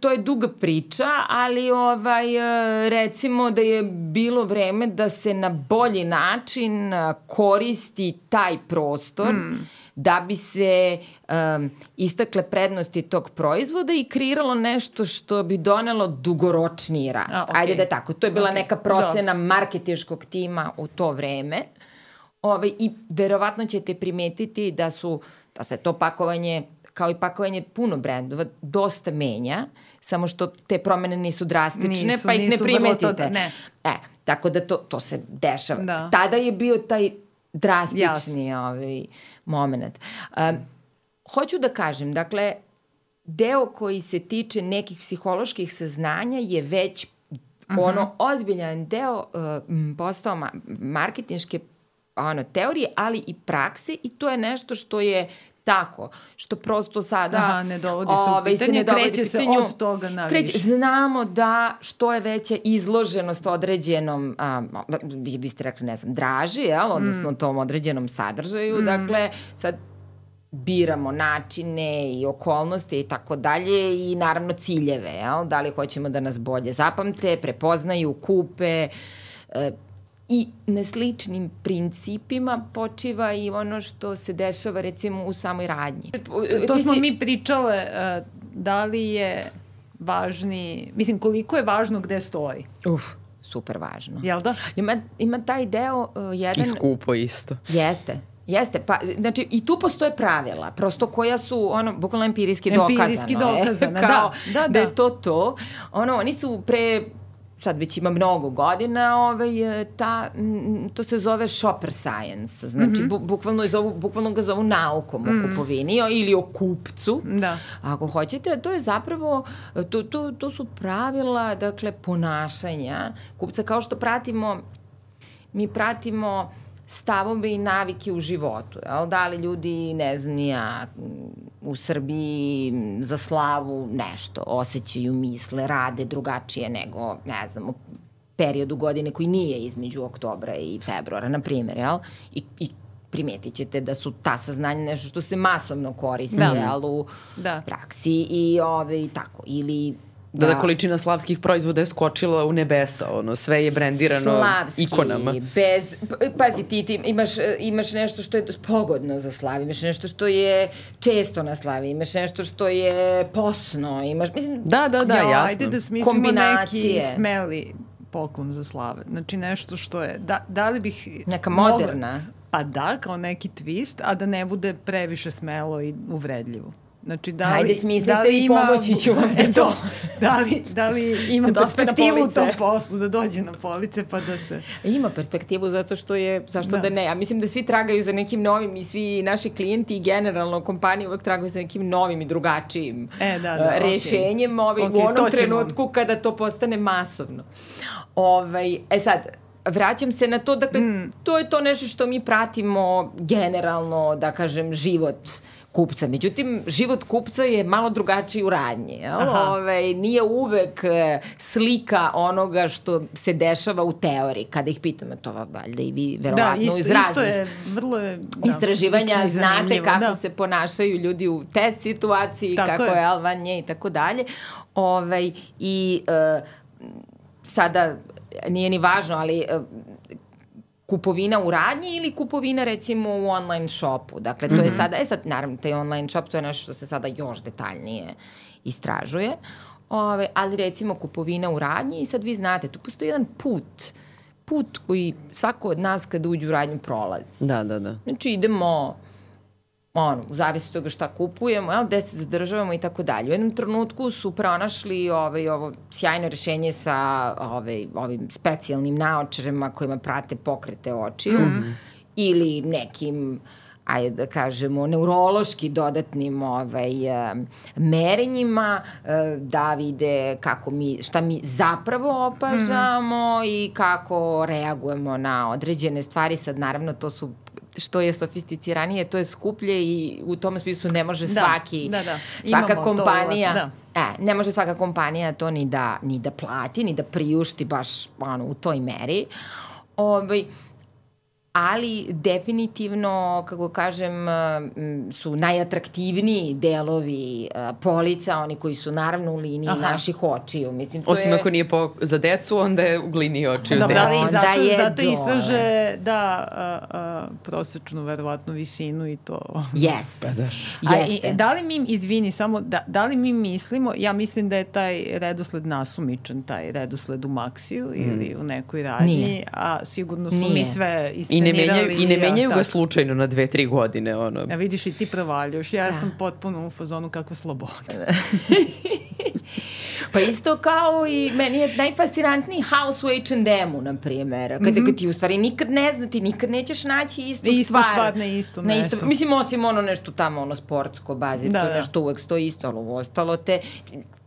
to je duga priča, ali ovaj, e, recimo da je bilo vreme da se na bolji način e, koristi taj prostor mm da bi se um, istakle prednosti tog proizvoda i kreiralo nešto što bi donelo dugoročniji rast. A, okay. Ajde da je tako. To je bila okay. neka procena Dobro. marketiškog tima u to vreme. Ove, I verovatno ćete primetiti da su da se to pakovanje kao i pakovanje puno brendova dosta menja, samo što te promene nisu drastične, nisu, pa ih ne primetite. To, ne. E, tako da to, to se dešava. Da. Tada je bio taj drastični yes. ovaj, moment. Um, hoću da kažem, dakle, deo koji se tiče nekih psiholoških saznanja je već uh mhm. -huh. ono ozbiljan deo uh, postao ma marketinške ono, teorije, ali i prakse i to je nešto što je tako, što prosto sada Aha, ne dovodi se u pitanje, ne dovodi kreće pitanju, se od toga na kreće, više. Znamo da što je veća izloženost određenom, a, vi, vi ste rekli, ne znam, draži, jel, odnosno mm. tom određenom sadržaju, mm. dakle, sad biramo načine i okolnosti i tako dalje i naravno ciljeve, jel? da li hoćemo da nas bolje zapamte, prepoznaju, kupe, e, i na sličnim principima počiva i ono što se dešava recimo u samoj radnji. To Ti smo si... mi pričale, uh, da li je važni, mislim koliko je važno gde stoji? Uf, super važno. Jel da? Ima, ima taj deo uh, jedan... I skupo isto. Jeste. Jeste, pa, znači i tu postoje pravila, prosto koja su, ono, bukvalno empirijski dokazano. Empirijski dokazano, e, kao, da, da, da. Da je to to. Ono, oni su pre sad već ima mnogo godina, ovaj, ta, to se zove shopper science, znači mm -hmm. bu, bukvalno, zovu, bukvalno ga zovu naukom mm. o kupovini ili o kupcu, da. ako hoćete, to je zapravo, to, to, to su pravila, dakle, ponašanja kupca, kao što pratimo, mi pratimo stavove i navike u životu. Jel? Da li ljudi, ne znam, ja, u Srbiji za slavu nešto osjećaju, misle, rade drugačije nego, ne znam, u periodu godine koji nije između oktobra i februara, na primjer, jel? I, i primetit ćete da su ta saznanja nešto što se masovno koristi, da. jel, u da. praksi i ove, i tako. Ili Da, da, da količina slavskih proizvoda je skočila u nebesa, ono, sve je brendirano Slavski, ikonama. bez, pazi, ti, ti imaš, imaš nešto što je pogodno za slavi, imaš nešto što je često na slavi, imaš nešto što je posno, imaš, mislim... Da, da, da, jo, jasno. Ajde da smislimo neki smeli poklon za slave. Znači nešto što je, da, da li bih... Neka moderna. Mogla, pa da, kao neki twist, a da ne bude previše smelo i uvredljivo. Znači, da li, Hajde, smislite da li ima, i pomoći ću vam da to. da, li, da li ima da perspektivu u tom poslu, da dođe na police pa da se... Ima perspektivu zato što je, zašto da, da ne? Ja mislim da svi tragaju za nekim novim i svi naši klijenti i generalno kompanije uvek tragaju za nekim novim i drugačijim e, da, da, uh, rešenjem okay. ovaj, okay, u onom trenutku kada to postane masovno. Ovaj, e sad, vraćam se na to, dakle, mm. to je to nešto što mi pratimo generalno, da kažem, život kupca. Međutim, život kupca je malo drugačiji u radnji. Ove, ovaj, nije uvek e, slika onoga što se dešava u teoriji. Kada ih pitamo, to valjda i vi verovatno da, isto, iz raznih isto je, vrlo je, da, istraživanja znate kako da. se ponašaju ljudi u test situaciji, tako kako je, je Alvanje i tako dalje. Ovaj, I uh, sada nije ni važno, ali uh, kupovina u radnji ili kupovina recimo u online shopu. Dakle, to mm -hmm. je mhm. sada, e sad, naravno, taj online shop, to je nešto što se sada još detaljnije istražuje. Ove, ali recimo kupovina u radnji i sad vi znate, tu postoji jedan put, put koji svako od nas kada uđe u radnju prolazi. Da, da, da. Znači idemo ono, u zavisi od toga šta kupujemo, jel, gde se zadržavamo i tako dalje. U jednom trenutku su pronašli ovaj, ovo sjajno rešenje sa ovaj, ovim specijalnim naočarima kojima prate pokrete očiju mm -hmm. ili nekim ajde da kažemo, neurološki dodatnim ovaj, merenjima, e, da vide kako mi, šta mi zapravo opažamo mm -hmm. i kako reagujemo na određene stvari. Sad, naravno, to su što je sofisticiranije, to je skuplje i u tom smislu ne može Da, svaki, da, da. svaka Imamo to, kompanija, da. e, ne može svaka kompanija to ni da, ni da plati, ni da priušti baš ono, u toj meri. Ovaj, ali definitivno, kako kažem, m, su najatraktivniji delovi uh, polica, oni koji su naravno u liniji Aha. naših očiju. Mislim, to Osim je... ako nije po, za decu, onda je u glini očiju Dobro, deca. ali zato, je zato istraže da a, a, prosečnu verovatnu visinu i to. Jeste. Pa da. A, Jeste. i, da li mi, izvini, samo, da, da li mi mislimo, ja mislim da je taj redosled nasumičan, taj redosled u Maksiju mm. ili u nekoj radnji, Nije. a sigurno su mi Nije. sve I ne menjaju, i ne ja, menjaju ga tako. slučajno na dve, tri godine. Ono. Ja vidiš i ti provaljuš, ja Da. sam potpuno u fazonu kakva sloboda. Pa isto kao i meni je najfascinantniji haos u H&M-u, na primjer. Kada, mm -hmm. ti u stvari nikad ne zna, ti nikad nećeš naći istu, Istu stvar. stvar na istom na mestu. Mislim, osim ono nešto tamo, ono sportsko, bazirko, Da, da, da. nešto uvek stoji isto, ali ovo ostalo te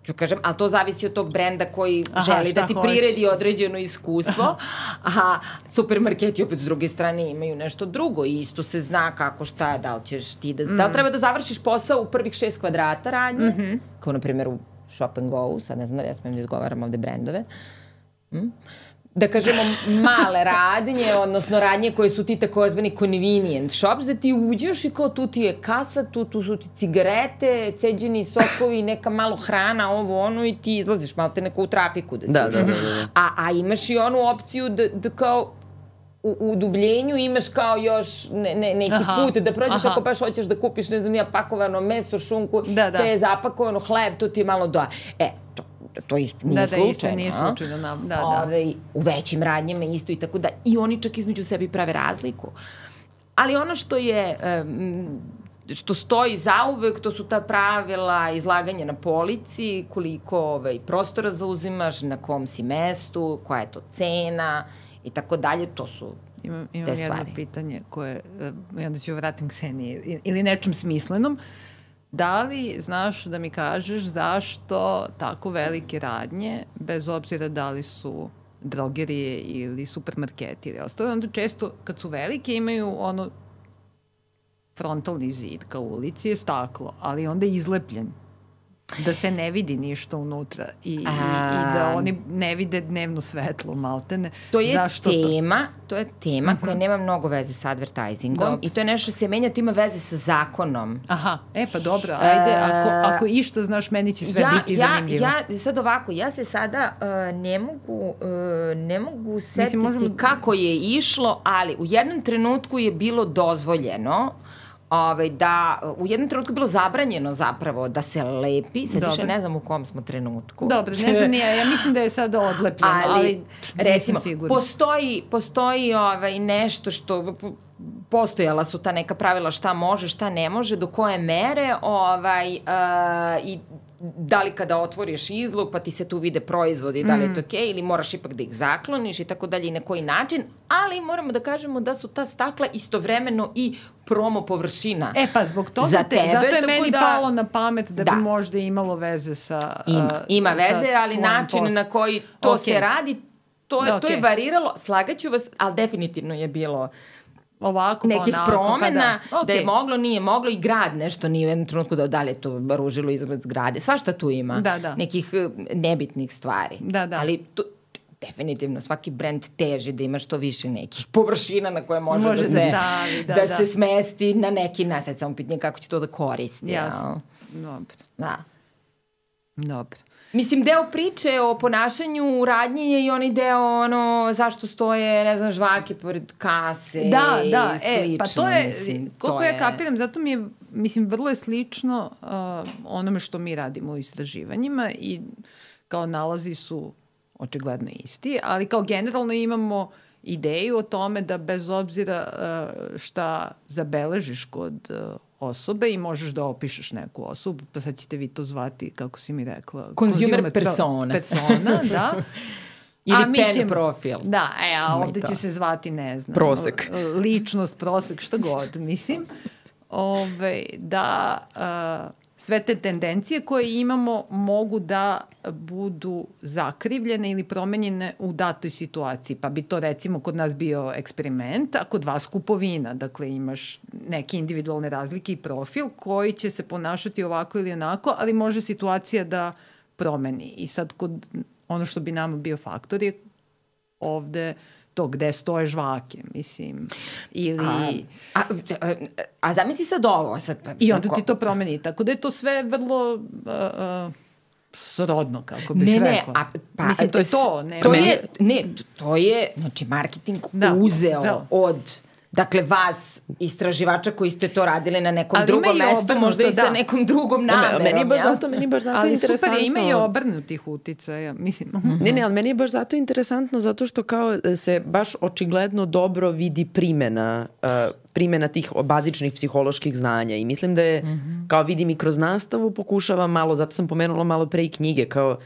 ću kažem, ali to zavisi od tog brenda koji Aha, želi da ti hoće. priredi određeno iskustvo, a supermarketi opet s druge strane imaju nešto drugo i isto se zna kako šta, da li ćeš ti da, da li treba da završiš posao u prvih šest kvadrata radnje, mm -hmm. kao na primjer u Shop and Go, sad ne znam da li ja smijem da izgovaram ovde brendove, da kažemo male radnje, odnosno radnje koje su ti takozvani convenient shops, da ti uđeš i kao tu ti je kasa, tu, tu su ti cigarete, ceđeni sokovi, neka malo hrana, ovo ono i ti izlaziš malo te neko u trafiku da si Da, da, da, da. A, a imaš i onu opciju da, da kao u, u dubljenju imaš kao još ne, ne, neki Aha, put da prođeš aha. ako baš hoćeš da kupiš, ne znam ja, pakovano meso, šunku, Da, da. sve je zapakovano, hleb, to ti je malo doa. E, to, to isto nije Da, da, slučajno. isto nije slučajno, da, da, da. Ove, u većim radnjama isto i tako da. I oni čak između sebi prave razliku. Ali ono što je... Um, što stoji zauvek, to su ta pravila izlaganja na polici, koliko ovaj, prostora zauzimaš, na kom si mestu, koja je to cena i tako dalje, to su Imam, imam te jedno stvari. pitanje koje, i onda ću vratim Kseniji, ili nečem smislenom. Da li znaš da mi kažeš zašto tako velike radnje, bez obzira da li su drogerije ili supermarketi ili ostalo, onda često kad su velike imaju ono frontalni zid kao u ulici je staklo, ali onda je izlepljen da se ne vidi ništa unutra i, i, i da A. oni ne vide dnevno svetlo maltene. To je Zašto to? tema, to? je tema koja nema mnogo veze sa advertisingom Dobro. i to je nešto što se menja, to ima veze sa zakonom. Aha, e pa dobro, ajde, ako, ako išta znaš, meni će sve ja, biti ja, zanimljivo. Ja, sad ovako, ja se sada uh, ne mogu, uh, ne mogu setiti možemo- kako je išlo, ali u jednom trenutku je bilo dozvoljeno ovaj, da u jednom trenutku je bilo zabranjeno zapravo da se lepi, sad više Dobro. ne znam u kom smo trenutku. Dobro, ne znam, nije, ja mislim da je sada odlepljeno, ali, ali, recimo, postoji, postoji ovaj, nešto što postojala su ta neka pravila šta može, šta ne može, do koje mere ovaj, uh, i da li kada otvoriš izlog pa ti se tu vide proizvodi, da li je to okej ili moraš ipak da ih zakloniš i tako dalje i na koji način, ali moramo da kažemo da su ta stakla istovremeno i promo površina. E pa zbog toga, Za te, tebe, zato je meni da- palo na pamet da, Da. bi možda imalo veze sa... Ima, uh, ima sa veze, ali način poslom. na koji to Okej. se radi, to, je, Da, to je variralo, slagaću vas, ali definitivno je bilo Ovako, pa nekih onako, promena, pa da. da je moglo, nije moglo i grad nešto nije u jednom trenutku da da li je to ružilo izgled zgrade. Svašta tu ima. Da, da. Nekih eh, nebitnih stvari. Da, da. Ali to, definitivno svaki brend teži da ima što više nekih površina na koje može, Može da, da se, stavi, da, da, da. se smesti na neki nasad. Samo pitanje kako će to da koristi. Jasno. jel? Dobro, Da. Dobro. Mislim, deo priče o ponašanju u radnji je i onaj deo, ono, zašto stoje, ne znam, žvake pored kase Da, i da, e, slično, pa to je, mislim, koliko to ja je- kapiram, zato mi je, mislim, vrlo je slično uh, onome što mi radimo u istraživanjima i kao nalazi su očigledno isti, ali kao generalno imamo ideju o tome da bez obzira uh, šta zabeležiš kod uh, osobe i možeš da opišeš neku osobu, pa sad ćete vi to zvati, kako si mi rekla, Consumer pro- persona. Persona, da. Ili A mi pen ćemo- profil. Da, e, a ovde će se zvati, ne znam. Prosek. Ličnost, prosek, šta god, mislim. Ove, da, uh, sve te tendencije koje imamo mogu da budu zakrivljene ili promenjene u datoj situaciji. Pa bi to recimo kod nas bio eksperiment, a kod vas kupovina. Dakle, imaš neke individualne razlike i profil koji će se ponašati ovako ili onako, ali može situacija da promeni. I sad kod ono što bi nama bio faktor je ovde to gde stoje žvake, mislim. Ili... A, a, a, a zamisli sad ovo. Sad, pa, I onda ti to promeni. Tako da je to sve vrlo... Uh, uh, srodno, kako bih ne, rekla. Ne, a, pa, Mislim, to je to. Ne, to je, ne, to je, znači, marketing da, uzeo zelo. od Dakle, vas, istraživača koji ste to radili na nekom Ali drugom mestu, možda i da. sa nekom drugom namerom. Meni je baš zato, meni je baš zato ali interesantno. Ali super, ima i obrnutih uticaja. Mislim. Mm -hmm. Ne, ne, ali meni je baš zato interesantno, zato što kao e, se baš očigledno dobro vidi primena uh, primena tih bazičnih psiholoških znanja i mislim da je, mm -hmm. kao vidim i kroz nastavu pokušavam malo, zato sam pomenula malo pre i knjige, kao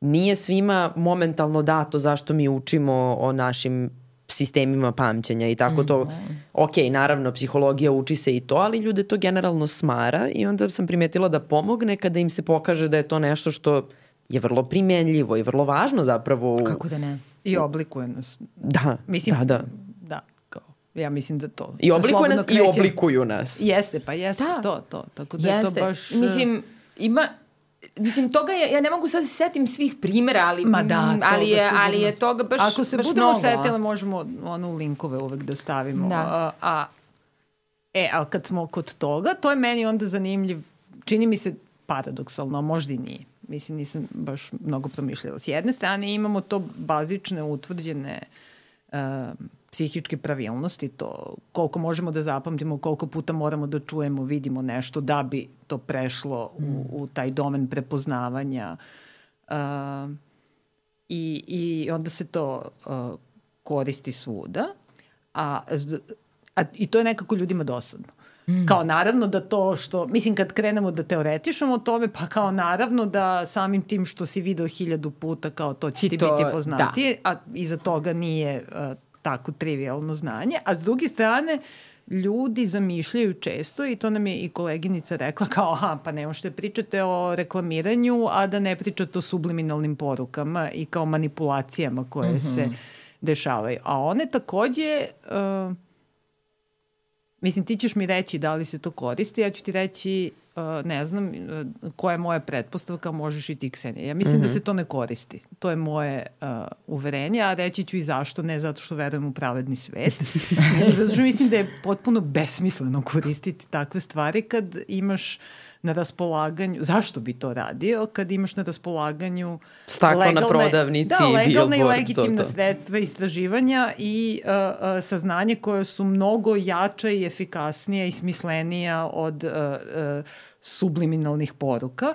nije svima momentalno dato zašto mi učimo o našim sistemima pamćenja i tako to. Mm -hmm. Ok, naravno, psihologija uči se i to, ali ljude to generalno smara i onda sam primetila da pomogne kada im se pokaže da je to nešto što je vrlo primenljivo i vrlo važno zapravo. Kako da ne? I oblikuje nas. Da, mislim, da, da. Da, kao, ja mislim da to. I oblikuje nas kreće. i oblikuju nas. Jeste, pa jeste da. to, to. Tako da jeste. je to baš... Mislim, ima, Mislim, toga je, ja ne mogu sad da se setim svih primera, ali, Ma da, ali, je, ali je toga baš Ako se baš budemo mnogo. setile, možemo onu linkove uvek da stavimo. Da. A, a, e, ali kad smo kod toga, to je meni onda zanimljiv, čini mi se paradoksalno, a možda i nije. Mislim, nisam baš mnogo promišljala. S jedne strane imamo to bazične, utvrđene uh, psihičke pravilnosti, to koliko možemo da zapamtimo, koliko puta moramo da čujemo, vidimo nešto da bi to prešlo mm. u, u taj domen prepoznavanja. Uh, i, I onda se to uh, koristi svuda, a, a, i to je nekako ljudima dosadno. Mm. Kao naravno da to što, mislim kad krenemo da teoretišemo o tome, pa kao naravno da samim tim što si video hiljadu puta kao to će ti to, biti poznatije, da. a iza toga nije uh, tako trivialno znanje, a s druge strane ljudi zamišljaju često i to nam je i koleginica rekla kao aha, pa ne možete pričate o reklamiranju, a da ne pričate o subliminalnim porukama i kao manipulacijama koje mm -hmm. se dešavaju. A one takođe uh, mislim ti ćeš mi reći da li se to koristi, ja ću ti reći Uh, ne znam uh, koja je moja pretpostavka, možeš i ti Ksenija. Ja mislim mm -hmm. da mhm. se to ne koristi. To je moje uh, uverenje, a reći ću i zašto, ne zato što verujem u pravedni svet, zato što mislim da je potpuno besmisleno koristiti takve stvari kad imaš na raspolaganju, zašto bi to radio kad imaš na raspolaganju staklo legalne, na prodavnici da, legalne i legitimne to, to. sredstva istraživanja i uh, uh, saznanje koje su mnogo jača i efikasnija i smislenija od uh, uh, subliminalnih poruka.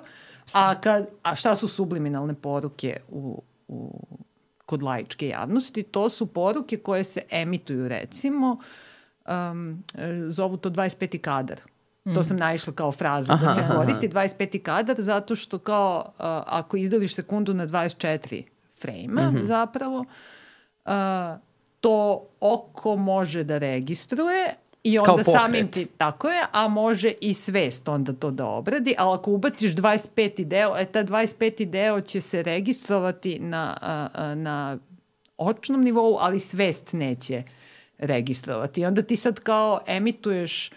A, kad, a šta su subliminalne poruke u, u, kod laičke javnosti? To su poruke koje se emituju recimo um, zovu to 25. kadar. To sam naišla kao fraza aha, da se koristi aha. 25. kadar zato što kao uh, ako izdeliš sekundu na 24 frejma mm -hmm. zapravo uh, to oko može da registruje I onda samim ti, tako je, a može i svest onda to da obradi, ali ako ubaciš 25. deo, e ta 25. deo će se registrovati na, a, na očnom nivou, ali svest neće registrovati. I onda ti sad kao emituješ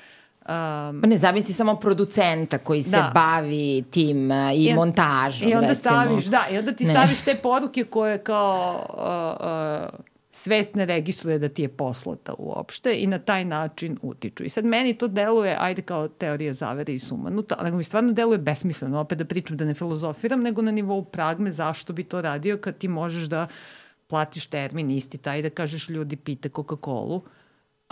Um, pa ne zamisli samo producenta koji se da. bavi tim uh, i, I montažom, I onda recimo. staviš, da, i onda ti ne. staviš te poruke koje kao uh, uh, svest ne registruje da ti je poslata uopšte i na taj način utiču. I sad meni to deluje, ajde kao teorija zavere i sumanuta, ali mi stvarno deluje besmisleno, opet da pričam, da ne filozofiram, nego na nivou pragme zašto bi to radio kad ti možeš da platiš termin isti taj da kažeš ljudi pite Coca-Cola,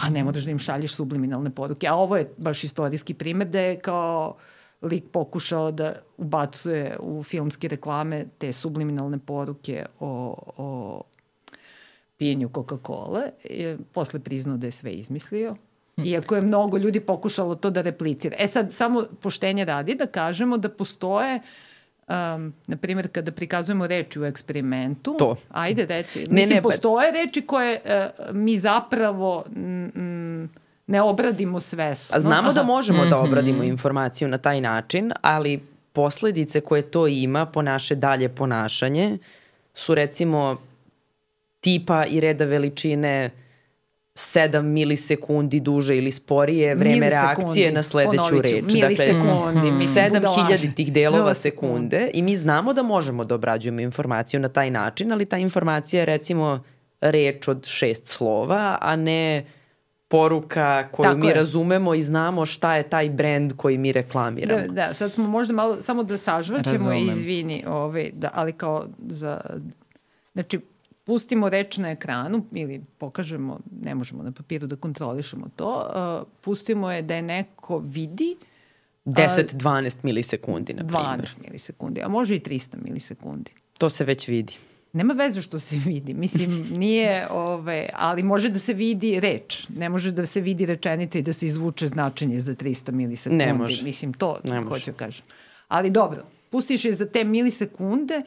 a ne moraš da im šalješ subliminalne poruke. A ovo je baš istorijski primer da je kao lik pokušao da ubacuje u filmske reklame te subliminalne poruke o, o pijenju Coca-Cola. Posle priznao da je sve izmislio. Hm. Iako je mnogo ljudi pokušalo to da replicira. E sad, samo poštenje radi da kažemo da postoje um, na primjer, kada prikazujemo reči u eksperimentu, to. ajde reci, ne, mislim, ne, postoje reči koje uh, mi zapravo mm, ne obradimo sve. A znamo da Aha. možemo da obradimo informaciju na taj način, ali posledice koje to ima po naše dalje ponašanje su recimo tipa i reda veličine 7 milisekundi duže ili sporije vreme Milisekundi, reakcije na sledeću reč. milisekundi, dakle, mislim, 7 budalaže. hiljaditih delova Milisekundi. sekunde i mi znamo da možemo da obrađujemo informaciju na taj način, ali ta informacija je recimo reč od šest slova, a ne poruka koju Tako mi je. razumemo i znamo šta je taj brend koji mi reklamiramo. Da, da, sad smo možda malo, samo da sažvaćemo, Razumem. izvini, ovaj, da, ali kao za, znači, pustimo reč na ekranu ili pokažemo, ne možemo na papiru da kontrolišemo to, uh, pustimo je da je neko vidi 10-12 milisekundi, na primjer. 12 milisekundi, a može i 300 milisekundi. To se već vidi. Nema veze što se vidi, mislim, nije, ove, ali može da se vidi reč, ne može da se vidi rečenica i da se izvuče značenje za 300 milisekundi. Ne može. Mislim, to Ne može. hoću da kažem. Ali dobro, pustiš je za te milisekunde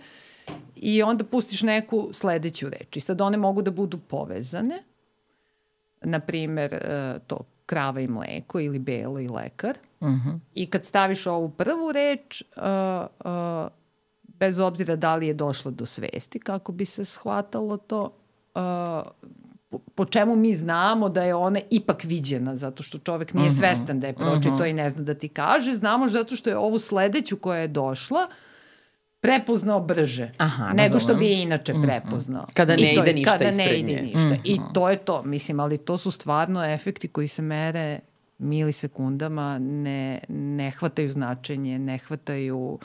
i onda pustiš neku sledeću reč. I sad one mogu da budu povezane, na primer, e, to krava i mleko ili belo i lekar. Uh -huh. I kad staviš ovu prvu reč, uh, uh, bez obzira da li je došlo do svesti, kako bi se shvatalo to, uh, po, po čemu mi znamo da je ona ipak viđena, zato što čovek nije svestan da je pročito i ne zna da ti kaže, znamo zato što je ovu sledeću koja je došla prepoznao brže Aha, nego što bi je inače prepoznao. Kada I ne to ide ništa kada ne ispred ide nje. ništa. I to je to, mislim, ali to su stvarno efekti koji se mere milisekundama, ne, ne hvataju značenje, ne hvataju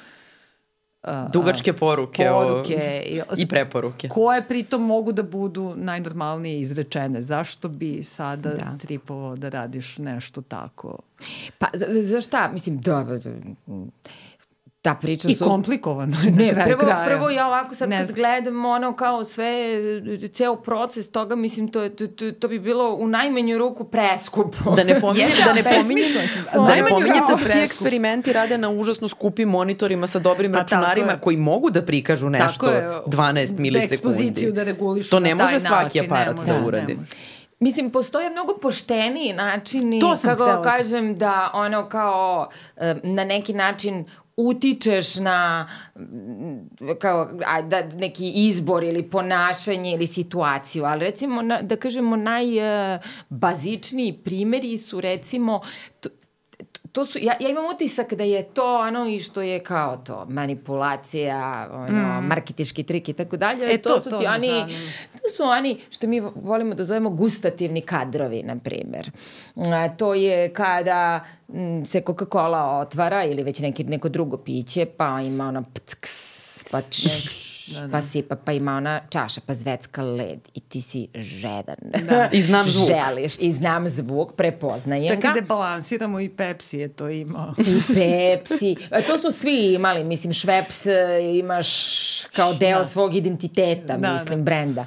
Dugačke poruke, poruke o, i preporuke. koje pritom mogu da budu najnormalnije izrečene. Zašto bi sada da. tripovao da radiš nešto tako? Pa, za, za šta? Mislim, da, da, da, ta priča I su... komplikovano je na Ne, kraju prvo, kraja. prvo ja ovako sad Ne kad znam. gledam ono kao sve, ceo proces toga, mislim, to, je- to, to, to bi bilo u najmanju ruku preskupo. Da ne pominjete, da ne pominjete, da ne Najmanju pominjete da ti preskup. eksperimenti rade na užasno skupim monitorima sa dobrim Pa tako računarima koji mogu da prikažu nešto Tako je, 12 da milisekundi. ekspoziciju da regulišu To na ne može svaki način, ne aparat može, da ne uradi. može. Mislim, postoje mnogo pošteniji načini, To sam kako htela da- kažem, da ono kao e, na neki način utičeš na kao, a, da, neki izbor ili ponašanje ili situaciju, ali recimo, na, da kažemo, najbazičniji primeri su recimo to, su, ja, ja imam utisak da je to ono i što je kao to, manipulacija, ono, mm. marketiški trik i tako dalje. E, to- su to ti me oni. To su oni što mi volimo da zovemo gustativni kadrovi, na primjer. A, to je kada m, se Coca-Cola otvara ili već neki, neko drugo piće, pa ima ona pcks, pa čš, pa sipa, pa ima ona čaša, pa zvecka led i ti si žedan. Da. I znam zvuk. Želiš i znam zvuk, prepoznajem Da ga. kada balansiramo i Pepsi je to imao. I Pepsi. E, To su svi imali, mislim, Šveps e, imaš kao deo da. svog identiteta, Da, mislim, brenda.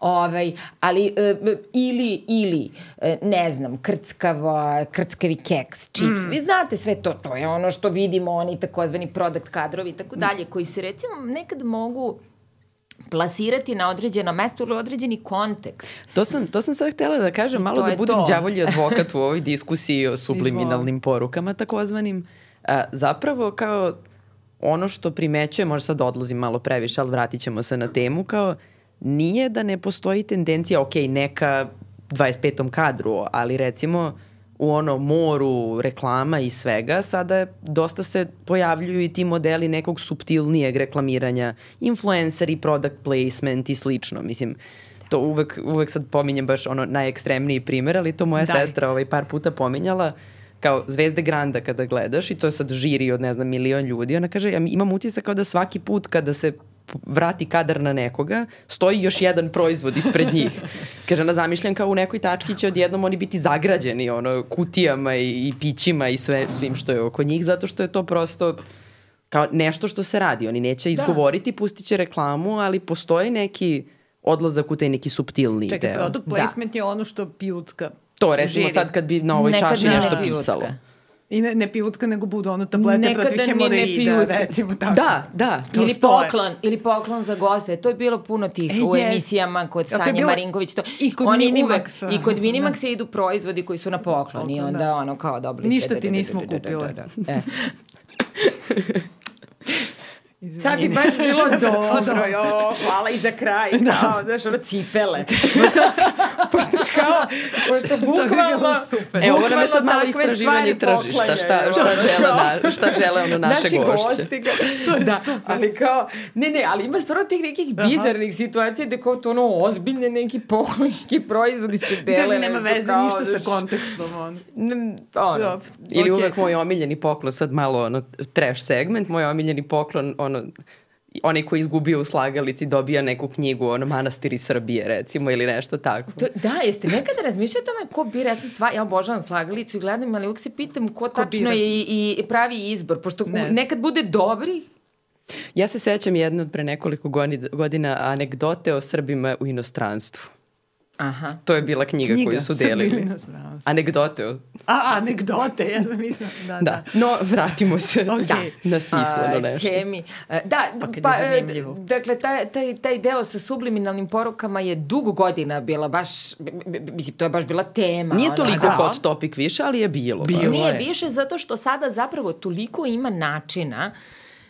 Ovaj, ali, e, ili, ili, e, ne znam, krckavo, krckavi keks, čips, mm. vi znate sve to, to je ono što vidimo, oni takozvani product kadrovi i tako dalje, koji se recimo nekad mogu plasirati na određeno mesto ili određeni kontekst. To sam, to sam sad htjela da kažem, I malo da budem to. đavolji advokat u ovoj diskusiji o subliminalnim porukama takozvanim. A, zapravo kao ono što primećuje, možda sad odlazim malo previše, ali vratit ćemo se na temu, kao nije da ne postoji tendencija, ok, neka 25. kadru, ali recimo u ono moru reklama i svega, sada dosta se pojavljuju i ti modeli nekog subtilnijeg reklamiranja, influenceri, product placement i slično. Mislim, to uvek, uvek sad pominjem baš ono najekstremniji primer, ali to moja Daj. sestra ovaj par puta pominjala kao Zvezde Granda kada gledaš i to je sad žiri od ne znam milion ljudi, ona kaže ja imam utisak kao da svaki put kada se vrati kadar na nekoga, stoji još jedan proizvod ispred njih. Kaže, ona zamišljam kao u nekoj tački će odjednom oni biti zagrađeni ono, kutijama i, i pićima i sve, svim što je oko njih, zato što je to prosto kao nešto što se radi. Oni neće izgovoriti, pustit će reklamu, ali postoji neki odlazak u taj neki subtilniji Čekaj, deo. product placement je ono što pijucka To, recimo žiri. sad kad bi na ovoj Nekad čaši ne nešto pijucka. pisalo. I ne, ne pivutka, nego budu ono tablete Nekada protiv ne hemoroida, pivutka. recimo tako. Da, da. Ili stoje. poklon, ili poklon za goste. To je bilo puno tih E, u jest. emisijama kod Sanje bilo Marinković. To, i kod oni Minimaxa? Uvek, I kod Da. Minimaxa idu proizvodi koji su na poklon i Poklon, onda da. ono kao dobili Ništa ste- ti nismo da, da, da, kupile. da, da, da. E. Izvini. Sad bi baš bilo dobro, jo, hvala i za kraj, kao, znaš, ono, cipele. pošto pošto bi bukvalno... bilo super. E, ovo nam je sad bukvalno malo istraživanje tržišta, šta, šta, žele, na, šta žele ono naše Naši gošće. gosti ga, to je da, super. ali kao, ne, ne, ali ima stvarno tih nekih bizarnih situacija gde kao to ono ozbiljne neki poklon, neki proizvodi se dele. Da, nema veze kao, ništa sa kontekstom. On. n- Ono, Dobro. Ili Okej. uvek moj omiljeni poklon, sad malo ono, trash segment, moj omiljeni poklon, ono, onaj koji izgubio u slagalici dobija neku knjigu, ono, Manastiri Srbije, recimo, ili nešto tako. To, da, jeste nekada razmišljali o tome ko bira, ja sam sva, ja obožavam slagalicu i gledam, ali uvijek se pitam ko, tačno bira? je i, i pravi izbor, pošto Ne nekad bude dobrih, Ja se sećam jedne od pre nekoliko godina anegdote o Srbima u inostranstvu. Aha, To je bila knjiga, Knjiga, koju su delili. Anegdote. o- A, anegdote, ja sam mislila. Da, da. Da. No, vratimo se Okej. da, na smisleno nešto. Temi. E, Da, Pa kad je pa, e, dakle, taj, taj, taj deo sa subliminalnim porukama je dugo godina bila baš, mislim, to je baš bila tema. Nije toliko da. hot topic više, ali je bilo. Bilo. baš. Nije je. više zato što sada zapravo toliko ima načina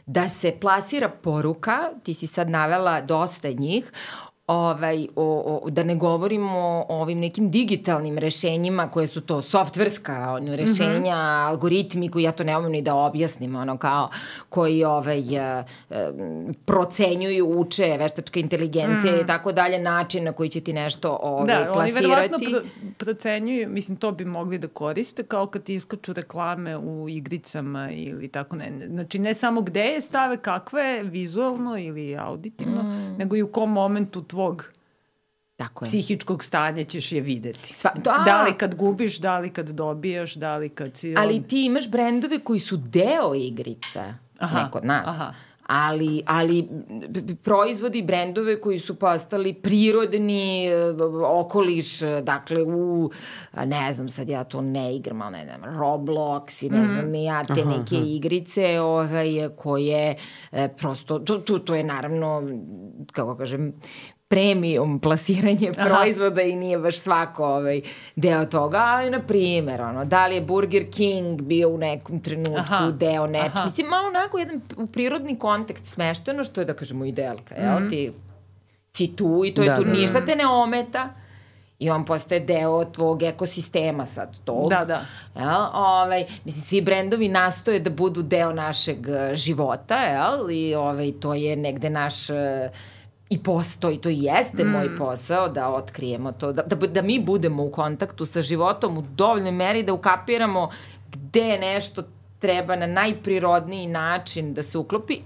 da se plasira poruka, ti si sad navela dosta njih, ovaj, o, o, da ne govorimo o ovim nekim digitalnim rešenjima koje su to softverska ono, rešenja, algoritmi koji ja to ne umem ni da objasnim, ono kao koji ovaj, e, procenjuju, uče, veštačka inteligencija i tako dalje, način na koji će ti nešto ovaj, Da, oni verovatno plasirati. pro, procenjuju, mislim, to bi mogli da koriste kao kad iskaču reklame u igricama ili tako ne. Znači, ne samo gde je stave, kakve vizualno ili auditivno, Mm. nego i u kom momentu tvog Tako je. psihičkog stanja ćeš je videti. Sva, to, a, Da li kad gubiš, da li kad dobijaš, da li kad si... Ali on- ti imaš brendove koji su deo igrica, Aha, ne kod nas. aha. Ali, ali proizvodi brendove koji su postali prirodni e, okoliš, dakle u, ne znam sad ja to ne igram, ali ne znam, Roblox i ne znam ni ja te neke igrice ovaj, koje e, prosto, to, to, to je naravno, kako kažem, premium plasiranje proizvoda i nije baš svako ovaj, deo toga, ali na primjer, ono, da li je Burger King bio u nekom trenutku Aha, deo nečega. aha. Mislim, malo onako jedan u prirodni kontekst smešteno, što je, da kažemo, idealka, jel? Mhm. Ti si tu i to je Da, tu, da, da. ništa te ne ometa i on postaje deo tvog ekosistema sad tog. Da, da. Jel? Ovaj, mislim, svi brendovi nastoje da budu deo našeg eh, života, jel? I ovaj, to je negde naš eh, i posto, i to i jeste mm. moj posao da otkrijemo to, da, da, da mi budemo u kontaktu sa životom u dovoljnoj meri da ukapiramo gde nešto treba na najprirodniji način da se uklopi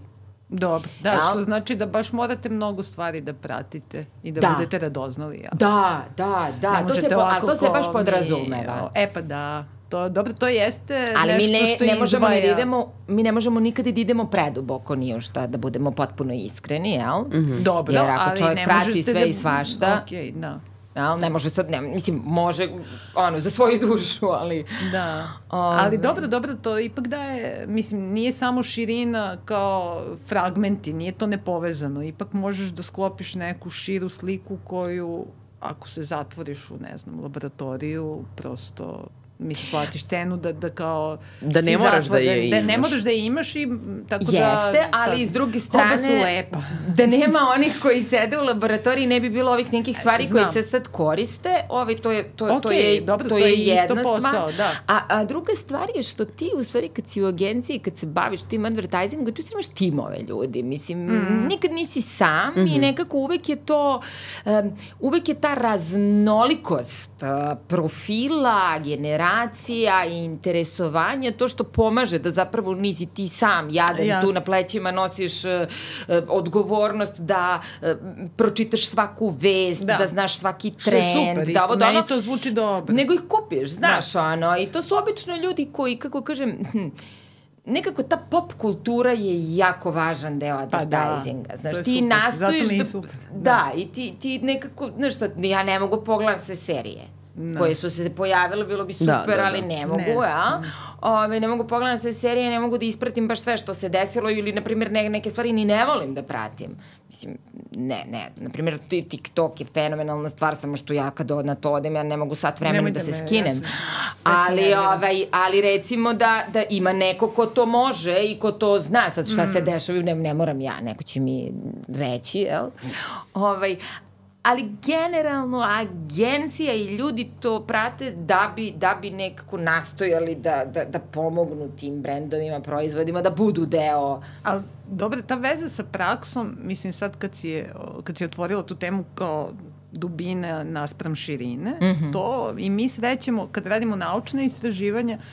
Dobro, da, Jel? što znači da baš morate mnogo stvari da pratite i da, Da. budete radoznali. Ja. Da, da, da, Ne to se, po, a to se baš mi, podrazumeva. E pa da, to, dobro, to jeste Ali mi nešto ne, što ne možemo da izdvaja. idemo, mi ne možemo nikad da idemo preduboko ni u šta, da budemo potpuno iskreni, jel? Mm -hmm. Dobro, Jer ako ali čovjek prati sve da... i svašta- Okej, da. Jel? Ne može sad, ne, mislim, može, ono, za svoju dušu, ali... Da, Ove. ali dobro, dobro, to ipak daje, mislim, nije samo širina kao fragmenti, nije to nepovezano, ipak možeš da sklopiš neku širu sliku koju, ako se zatvoriš u, ne znam, laboratoriju, prosto mislim, platiš cenu da, da kao... Da ne moraš da je Da ne imaš. moraš da je imaš i tako da... Jeste, ali sad, iz druge oba strane... su lepa. Da nema onih koji sede u laboratoriji, ne bi bilo ovih nekih stvari Znam. koje se sad koriste. Ovaj, to je, to, to Okej, je, dobro, to to je je isto jedna posao, stvar. da. A, a druga stvar je što ti, u stvari, kad si u agenciji, kad se baviš tim advertisingom, tu si imaš timove ljudi. Mislim, Mm. nikad nisi sam Mhm. i nekako uvek je to, um, uvek je ta raznolikost uh, profila, generacija i interesovanja, to što pomaže da zapravo nisi ti sam jadan Jasno. tu na plećima nosiš uh, odgovornost da uh, pročitaš svaku vest, da, Da. znaš svaki Što trend. je super, da ovo, da meni ono, to zvuči dobro. nego ih kupiš, znaš, da. ono, i to su obično ljudi koji, kako kažem, hm, nekako ta pop kultura je jako važan deo Pa da, advertisinga. znaš, ti super, nastojiš da... Da. da. i ti, ti nekako, znaš šta, ja ne mogu pogledati se serije. Da. koje su se pojavile, bilo bi super, da, da, da. ali ne mogu, ne. ja. Ove, ne mogu pogledati sve serije, ne mogu da ispratim baš sve što se desilo ili, na primjer, ne, neke stvari ni ne volim da pratim. Mislim, ne, ne, na primjer, TikTok je fenomenalna stvar, samo što ja kad na to odem, ja ne mogu sat vremena da se me, skinem. Ja ali, ovaj, ali recimo da, da ima neko ko to može i ko to zna sad šta mm. se dešava, ne, ne moram ja, neko će mi reći, jel? Ovaj, ali generalno agencija i ljudi to prate da bi, da bi nekako nastojali da, da, da pomognu tim brendovima, proizvodima, da budu deo. Ali dobro, ta veza sa praksom, mislim sad kad si, je, kad si otvorila tu temu kao dubine naspram širine, mm -hmm. to i mi srećemo kad radimo naučne istraživanja, uh,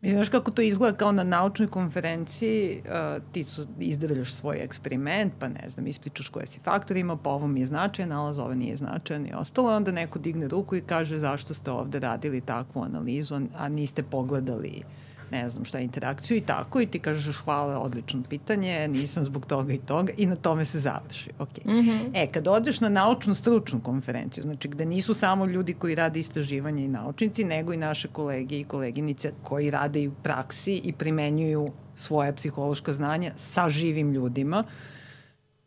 Mislim, znaš kako to izgleda kao na naučnoj konferenciji, uh, ti su, izdrljaš svoj eksperiment, pa ne znam, ispričaš koje si faktor imao, pa ovo mi je značajan, nalaz ovo nije značajan i ostalo. Onda neko digne ruku i kaže zašto ste ovde radili takvu analizu, a niste pogledali uh, ne znam šta, interakciju i tako i ti kažeš hvala, odlično pitanje, nisam zbog toga i toga i na tome se završi. Okay. Mm -hmm. E, kad odeš na naučnu stručnu konferenciju, znači gde nisu samo ljudi koji rade istraživanje i naučnici, nego i naše kolege i koleginice koji rade i u praksi i primenjuju svoje psihološka znanja sa živim ljudima,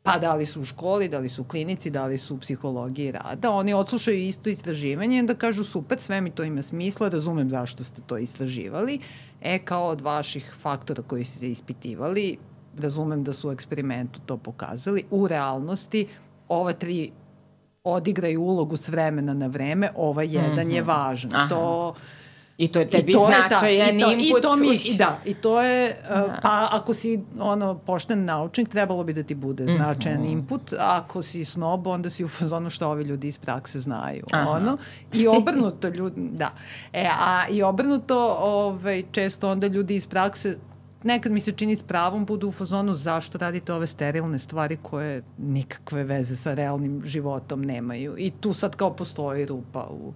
pa da li su u školi, da li su u klinici, da li su u psihologiji rada, oni odslušaju isto istraživanje i onda kažu super, sve mi to ima smisla, razumem zašto ste to istraživali, E, kao od vaših faktora koji ste ispitivali, razumem da su u eksperimentu to pokazali, u realnosti ova tri odigraju ulogu s vremena na vreme, ovaj jedan mm -hmm. je mhm. važan. Aha. To I to je tebi značajan input. I to mi, i da, i to je, uh, pa ako si ono, pošten naučnik, trebalo bi da ti bude mhm. značajan mm -hmm. input, a ako si snob, onda si u fazonu što ovi ljudi iz prakse znaju. Aha. Ono, I obrnuto ljudi, da. E, a i obrnuto, ovaj, često onda ljudi iz prakse nekad mi se čini s pravom budu u fazonu zašto radite ove sterilne stvari koje nikakve veze sa realnim životom nemaju. I tu sad kao postoji rupa u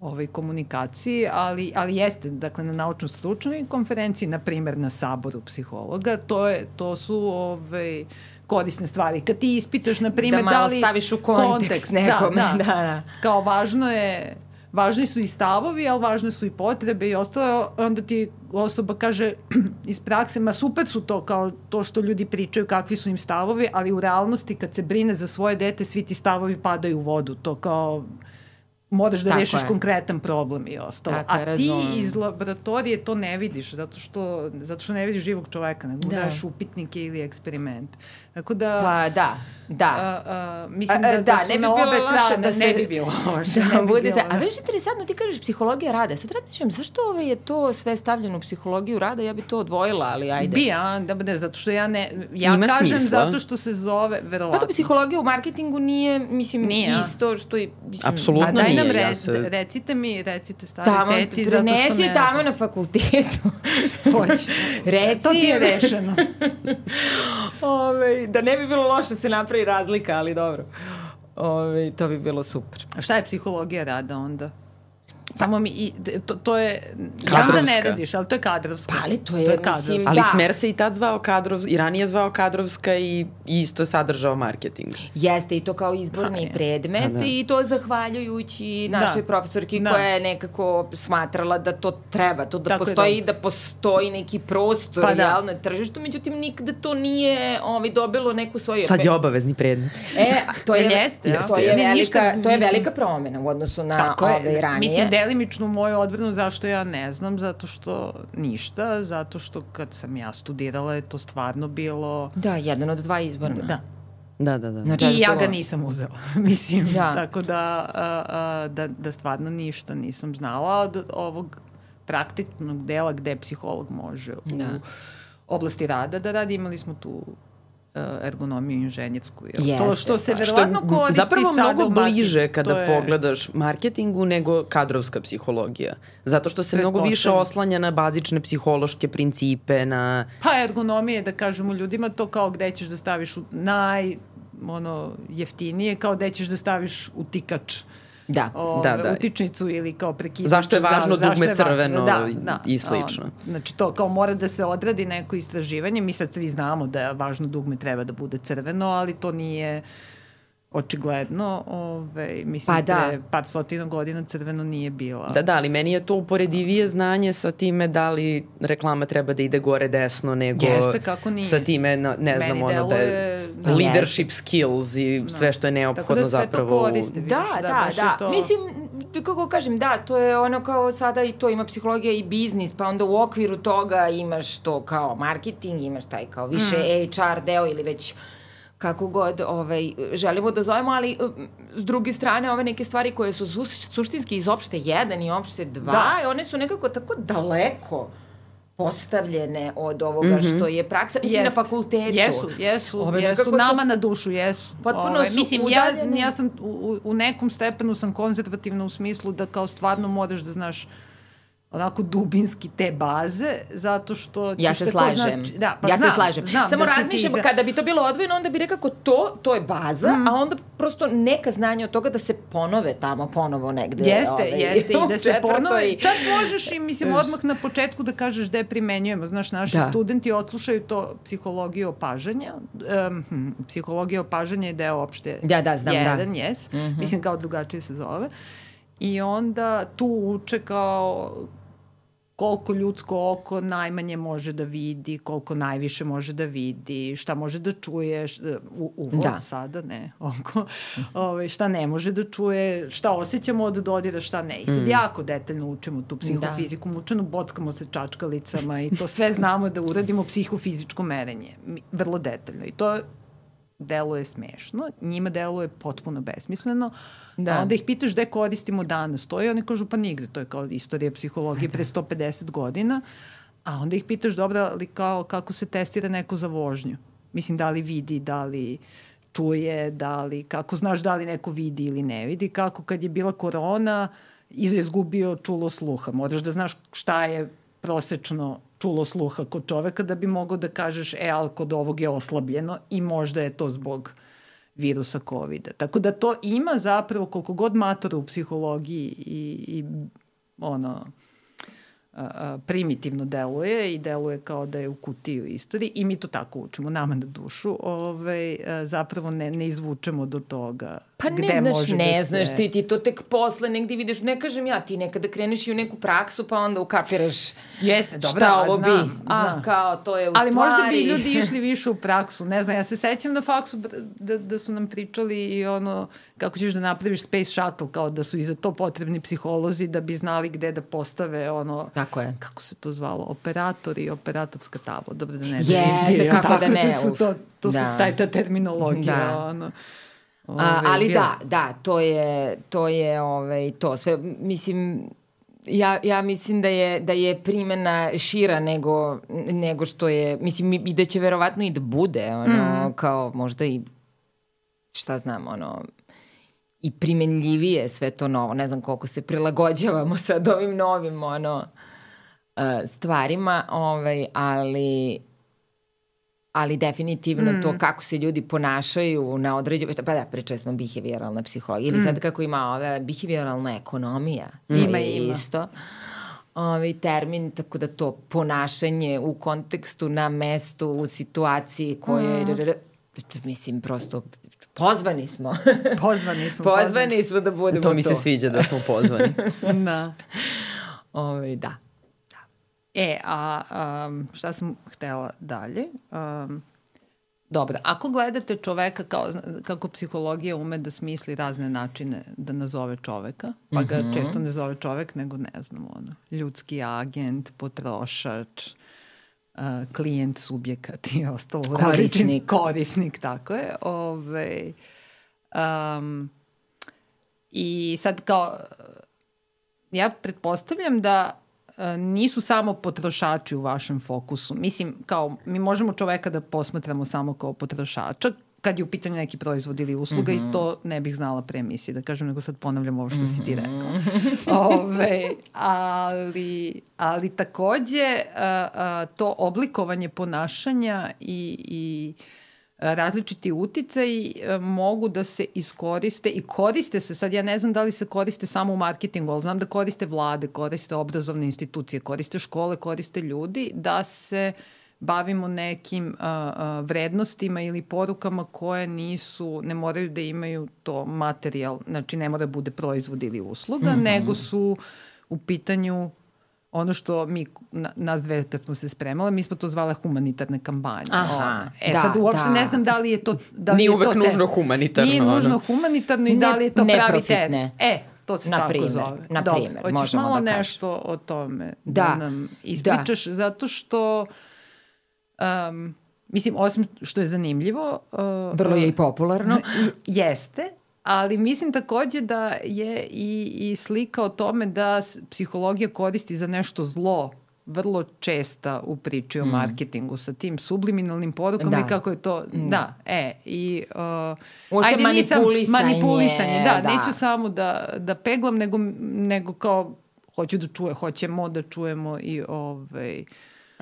ovaj, komunikaciji, ali, ali jeste, dakle, na naučno-stručnoj konferenciji, na primer na saboru psihologa, to, je, to su ovaj, korisne stvari. Kad ti ispitaš, na primer, da, da li... staviš u kontekst, kontekst nekom. Da, da. da, da. Kao važno je važni su i stavovi, ali važne su i potrebe i ostalo, onda ti osoba kaže iz prakse, ma super su to kao to što ljudi pričaju, kakvi su im stavovi, ali u realnosti kad se brine za svoje dete, svi ti stavovi padaju u vodu. To kao moraš da Tako rešiš je. konkretan problem i ostalo. Tako A je, ti iz laboratorije to ne vidiš, zato što, zato što ne vidiš živog čoveka, nego da. daš upitnike ili eksperiment. Tako da... Pa da, da. A, a, mislim da, a, da, da su ne bi na obe strane, da se, ne bi bilo loše. Da, bi bilo, se. A već interesantno, ti kažeš psihologija rada. Sad razmišljam, zašto ove je to sve stavljeno u psihologiju rada? Ja bi to odvojila, ali ajde. Bi, a, da bude, zato što ja ne... Ja Ima kažem smisla. zato što se zove, verovatno. Pa to psihologija u marketingu nije, mislim, nije, isto što je... Mislim, Apsolutno pa, daj nam re, ja se... recite mi, recite stari tamo, teti, zato što ne znam. Prenesi tamo na fakultetu. Hoće. Reci. To ti je rešeno. Ove, da ne bi bilo loše da se napravi razlika, ali dobro. Ove, to bi bilo super. A šta je psihologija rada onda? Samo mi, i, to, to je, ja da ne radiš, ali to je kadrovska. Pa ali to je, to je kadrovska. Mislim, ali da. Smer se i tad zvao kadrovska, i ranije zvao kadrovska i, i isto je sadržao marketing. Jeste i to kao izborni ha, predmet da. i to zahvaljujući da. našoj profesorki da. koja je nekako smatrala da to treba, to da Tako postoji, da. da postoji neki prostor pa da. jel, na tržištu, međutim nikada to nije ovaj, dobilo neku svoju... Sad je obavezni predmet. E, to je, jeste, ja. to je, velika, to je velika promena u odnosu na ove ranije. Mislim, delimično moju odbranu zašto ja ne znam, zato što ništa, zato što kad sam ja studirala je to stvarno bilo... Da, jedan od dva izborna. Da. Da, da, da. Znači, I ja ga nisam uzela, mislim. Da. Tako da, a, a, da, da stvarno ništa nisam znala od ovog praktičnog dela gde psiholog može u da. oblasti rada da radi. Imali smo tu ergonomiju inženjersku. Jeste, to što se verovatno što koristi zapravo mnogo bliže kada je... pogledaš marketingu nego kadrovska psihologija. Zato što se mnogo više oslanja na bazične psihološke principe, na... Pa ergonomije, da kažemo ljudima, to kao gde ćeš da staviš u naj ono jeftinije, kao gde ćeš da staviš utikač da, o, da, da. utičnicu ili kao prekidač. Zašto je važno za, dugme crveno da, da, i slično. O, znači to kao mora da se odradi neko istraživanje. Mi sad svi znamo da je važno dugme treba da bude crveno, ali to nije očigledno, ovaj, mislim, Pa da. pre par stotina godina crveno nije bila. Da, da, ali meni je to uporedivije znanje sa time da li reklama treba da ide gore desno nego Jeste, kako nije. sa time, na, ne znam, Meni ono da je deluje- da. leadership skills i sve što je neophodno Tako da sve zapravo. to koriste. Da, vidiš, da, baš je da. To... Mislim, kako kažem, da, to je ono kao sada i to ima psihologija i biznis, pa onda u okviru toga imaš to kao marketing, imaš taj kao više Mm. HR deo ili već kako god ovaj, želimo da zovemo, ali um, s druge strane ove neke stvari koje su suštinski iz opšte jedan i opšte dva, Da. one su nekako tako daleko postavljene od ovoga što je praksa, mislim Jest. na fakultetu. Jesu, jesu, Ove jesu nama su- na dušu, jesu. Potpuno su mislim, ja, udaljene. ja sam u, u- u nekom stepenu sam konzervativna u smislu da kao stvarno moraš da znaš onako dubinski te baze, zato što... Ja se slažem. Znači, da, pa ja znam, se slažem. Znam Samo da ti razmišljam, za- kada bi to bilo odvojeno, onda bi nekako to, to je baza, Mm. a onda prosto neka znanja od toga da se ponove tamo ponovo negde. Jeste, ovaj, jeste i da se ponove, čak možeš i mislim odmah na početku da kažeš gde primenjujemo, znaš naši Da. studenti odslušaju to psihologiju opažanja, um, psihologija opažanja je deo opšte Da, da, znam, da. jedan, yes, mislim kao drugačije se zove i onda tu uče kao koliko ljudsko oko najmanje može da vidi, koliko najviše može da vidi, šta može da čuje, š- u, uvo Da. sada, ne, oko, ove, šta ne može da čuje, šta osjećamo od dodira, šta ne. I sad Mm. jako detaljno učimo tu psihofiziku, mučeno bockamo se čačkalicama i to sve znamo da uradimo psihofizičko merenje, vrlo detaljno. I to deluje smešno, njima deluje potpuno besmisleno, da. A onda ih pitaš gde koristimo danas to i oni kažu pa nigde, to je kao istorija psihologije pre 150 godina, a onda ih pitaš dobro, ali kao kako se testira neko za vožnju? Mislim, da li vidi, da li čuje, da li, kako znaš da li neko vidi ili ne vidi, kako kad je bila korona, iz- izgubio čulo sluha. Moraš da znaš šta je prosečno čulo sluha kod čoveka da bi mogao da kažeš, e, ali kod ovog je oslabljeno i možda je to zbog virusa COVID-a. Tako da to ima zapravo koliko god matora u psihologiji i, i ono, a, a, primitivno deluje i deluje kao da je u kutiji u istoriji i mi to tako učimo, nama na dušu, ovaj, zapravo ne, ne izvučemo do toga Pa gde ne, znaš, može ne da znaš se... ti, ti to tek posle negde vidiš, ne kažem ja, ti nekada kreneš i u neku praksu pa onda ukapiraš Jeste, dobro, šta ovo bi. znam, A, znam. kao, to je u Ali stvari... možda bi ljudi išli više u praksu. Ne znam, ja se sećam na faksu da, da su nam pričali i ono kako ćeš da napraviš space shuttle, kao da su i za to potrebni psiholozi da bi znali gde da postave ono... Tako je. Kako se to zvalo? Operator i operatorska tabla. Dobro da ne Jeste, divim, kako tako, da ne, To su, to, to su Da. taj, ta terminologija. Da. Ono. A, Ove, ali bila- da, da, to je, to je ovaj, to. Sve, mislim, ja, ja mislim da je, da je primena šira nego, nego što je, mislim, i da će verovatno i da bude, ono, mm. kao možda i, šta znam, ono, i primenljivije sve to novo. Ne znam koliko se prilagođavamo sad ovim novim, ono, uh, stvarima, ovaj, ali ali definitivno mm. to kako se ljudi ponašaju na određenju, pa da, pričali smo behavioralna psihologija, ili mm. sad kako ima ova behavioralna ekonomija, to Ima, ima. isto ovaj termin, tako da to ponašanje u kontekstu, na mestu, u situaciji koje, mm. mislim, prosto pozvani smo. Pozvani smo. pozvani smo da budemo to. To mi se sviđa da smo pozvani. Da. Ovaj, da. E, a um, šta sam htela dalje? Um, dobro, ako gledate čoveka kao, kako psihologija ume da smisli razne načine da nazove čoveka, pa ga mm -hmm. često ne zove čovek, nego ne znam, ono, ljudski agent, potrošač, uh, klijent, subjekat i ostalo. Korisnik. Korisnik, tako je. Ove, um, I sad kao, ja pretpostavljam da nisu samo potrošači u vašem fokusu. Mislim, kao, mi možemo čoveka da posmatramo samo kao potrošača, kad je u pitanju neki proizvod ili usluga mm -hmm. i to ne bih znala pre emisije, da kažem, nego sad ponavljam ovo što si ti rekao. Ove, ali, ali takođe a, a, to oblikovanje ponašanja i, i različiti uticaj mogu da se iskoriste i koriste se, sad ja ne znam da li se koriste samo u marketingu, ali znam da koriste vlade, koriste obrazovne institucije, koriste škole, koriste ljudi, da se bavimo nekim a, a, vrednostima ili porukama koje nisu, ne moraju da imaju to materijal, znači ne mora da bude proizvod ili usluga, mm -hmm. nego su u pitanju ono što mi, na, nas dve kad smo se spremale, mi smo to zvala humanitarne kampanje. Aha, e da, sad uopšte da. ne znam da li je to... Da li Nije je uvek to te, nužno humanitarno. Nije nužno ono. humanitarno i da li je to pravi te. E, to se Na tako primer, zove. na Dobro, primer, hoćeš možemo malo da nešto o tome da, Da, nam ispričaš, da. zato što um, mislim, osim što je zanimljivo... Uh, Vrlo je i popularno. Jeste, ali mislim takođe da je i, i slika o tome da psihologija koristi za nešto zlo vrlo česta u priči o mm. marketingu sa tim subliminalnim porukama da. i kako je to, da, da e, i uh, Uopšte ajde nisam, manipulisanje, da, da. neću samo da, da peglam, nego, nego kao hoću da čuje, hoćemo da čujemo i ovaj,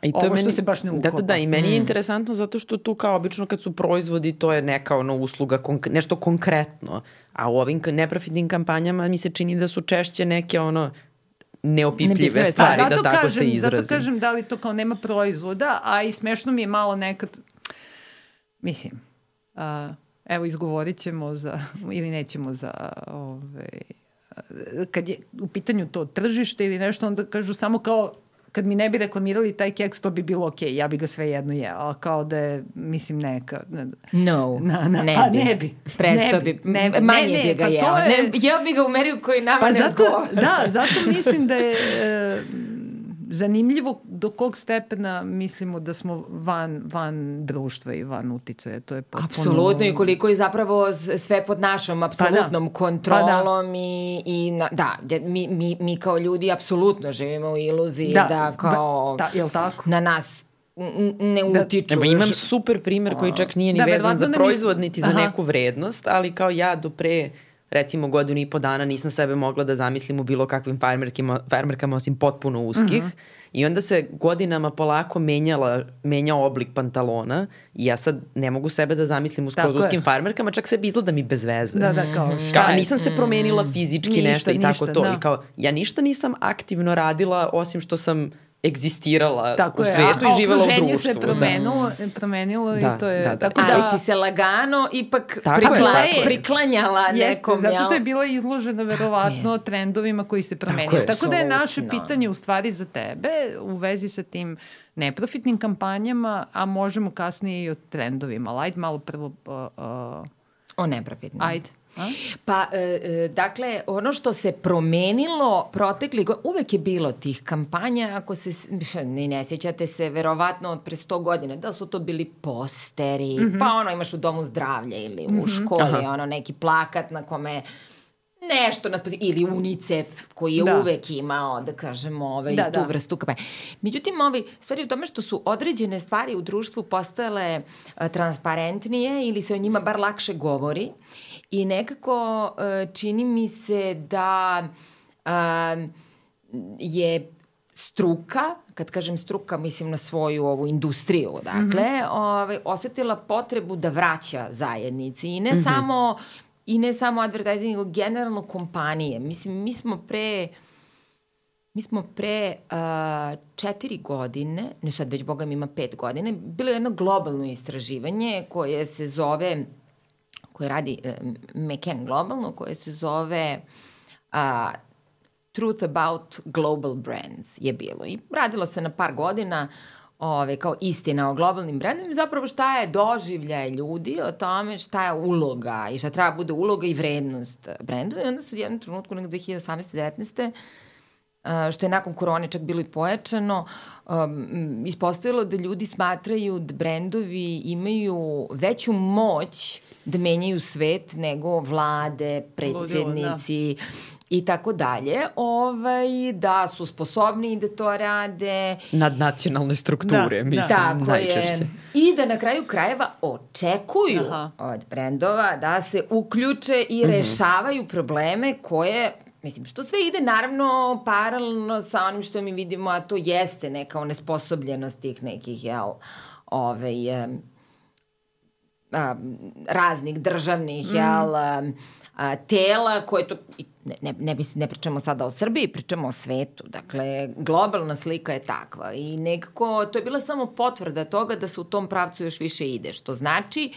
I to ovo meni, što se baš ne uklapa. Da, da, da, i meni mm. je interesantno zato što tu kao obično kad su proizvodi, to je neka ono usluga, konk nešto konkretno. A u ovim neprofitnim kampanjama mi se čini da su češće neke ono neopipljive ne stvari, pa, da tako kažem, se izrazim. Zato kažem da li to kao nema proizvoda, a i smešno mi je malo nekad, mislim, uh, evo izgovorit ćemo za, ili nećemo za, ovaj, kad je u pitanju to tržište ili nešto, onda kažu samo kao kad mi ne bi reklamirali taj keks, to bi bilo okej, okay, ja bi ga sve jedno jela, kao da je, mislim, neka. No, na, na, ne pa bi. ne bi. Presto ne bi, ne bi, manje ne, ne, bi ga pa jeo. je... Ne, jeo bi ga u meri u koji nama pa ne zato, odgovara. Da, zato mislim da je e, zanimljivo do kog stepena mislimo da smo van, van društva i van uticaja. To je potpuno... Apsolutno i koliko je zapravo sve pod našom apsolutnom pa da. kontrolom pa da. i, i na, da, mi, mi, mi kao ljudi apsolutno živimo u iluziji da, da kao da, jel tako? na nas ne Da. utiču. Evo, imam super primer koji čak nije ni Da, vezan za proizvod, niti za Aha. neku vrednost, ali kao ja do pre recimo godinu i po dana nisam sebe mogla da zamislim u bilo kakvim farmerkima, farmerkama osim potpuno uskih. Mhm. I onda se godinama polako menjala, menjao oblik pantalona i ja sad ne mogu sebe da zamislim u skroz Tako je. uskim farmerkama, čak sebe izgleda mi bez veze. Da, da, kao Kao, šta a je? nisam se promenila fizički Ništa, nešto i tako ništa, to. da. I kao, ja ništa nisam aktivno radila osim što sam egzistirala Tako u je, svetu a i živela u okruženje društvu. se promenilo, promenilo Da, i to je... da, da. Tako Ali da, si se lagano ipak Tako je, prikla, tako je. priklanjala Jeste, nekom. zato što je bila izložena verovatno trendovima koji se promenjaju. je, Tako, da je naše apsolutno. pitanje u stvari za tebe u vezi sa tim neprofitnim kampanjama, a možemo kasnije i o trendovima. Ali ajde malo prvo... Uh, uh, O neprofitno. ajde. A? Pa, e, e, dakle, ono što se promenilo protekli uvek je bilo tih kampanja, ako se, ni ne sjećate se, verovatno od pre 100 godina, da su to bili posteri, mm. -hmm. pa ono imaš u domu zdravlja ili u školi, ono neki plakat na kome nešto nas poziva, ili UNICEF koji je Da. uvek imao, da kažemo, ovaj, Da, tu da. vrstu kampanje. Međutim, ovaj, stvari u tome što su određene stvari u društvu postale a, transparentnije ili se o njima bar lakše govori i nekako a, čini mi se da a, je struka, kad kažem struka, mislim na svoju ovu industriju, dakle, mm -hmm. ovaj, osetila potrebu da vraća zajednici i ne mm -hmm. samo i ne samo advertising, nego generalno kompanije. Mislim, mi smo pre Mi smo pre uh, četiri godine, ne sad već Boga mi ima pet godine, bilo je jedno globalno istraživanje koje se zove, koje radi uh, McCann globalno, koje se zove uh, Truth About Global Brands je bilo. I radilo se na par godina ove, kao istina o globalnim brendima i zapravo šta je doživljaj ljudi o tome šta je uloga i šta treba bude uloga i vrednost brendova. I onda su u jednom trenutku, nekako 2018. 19 Uh, što je nakon korone čak bilo i pojačano, um, ispostavilo da ljudi smatraju da brendovi imaju veću moć da menjaju svet nego vlade, predsednici i tako dalje, ovaj, da su sposobni da to rade. Nadnacionalne strukture, Da, mislim, Tako najčešće. je. I da na kraju krajeva očekuju Aha. od brendova da se uključe i rešavaju probleme koje Mislim, što sve ide naravno paralelno sa onim što mi vidimo, a to jeste neka onesposobljenost tih nekih, jel, ovaj, a, raznih državnih, mm. jel, a, a, tela koje to, ne, ne, ne, ne pričamo sada o Srbiji, pričamo o svetu. Dakle, globalna slika je takva i nekako to je bila samo potvrda toga da se u tom pravcu još više ide, što znači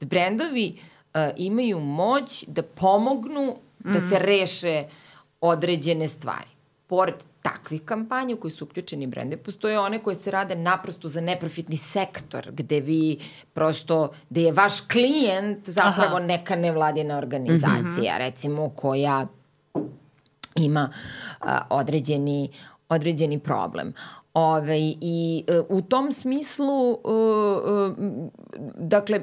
da brendovi uh, imaju moć da pomognu da se mhm. reše određene stvari. Pored takvih kampanja u koji su uključeni brende, postoje one koje se rade naprosto za neprofitni sektor, gde vi prosto, gde je vaš klijent zapravo Aha. neka nevladina organizacija, mm -hmm. recimo, koja ima a, određeni, određeni problem. Ove, I uh, u tom smislu, uh, uh, dakle,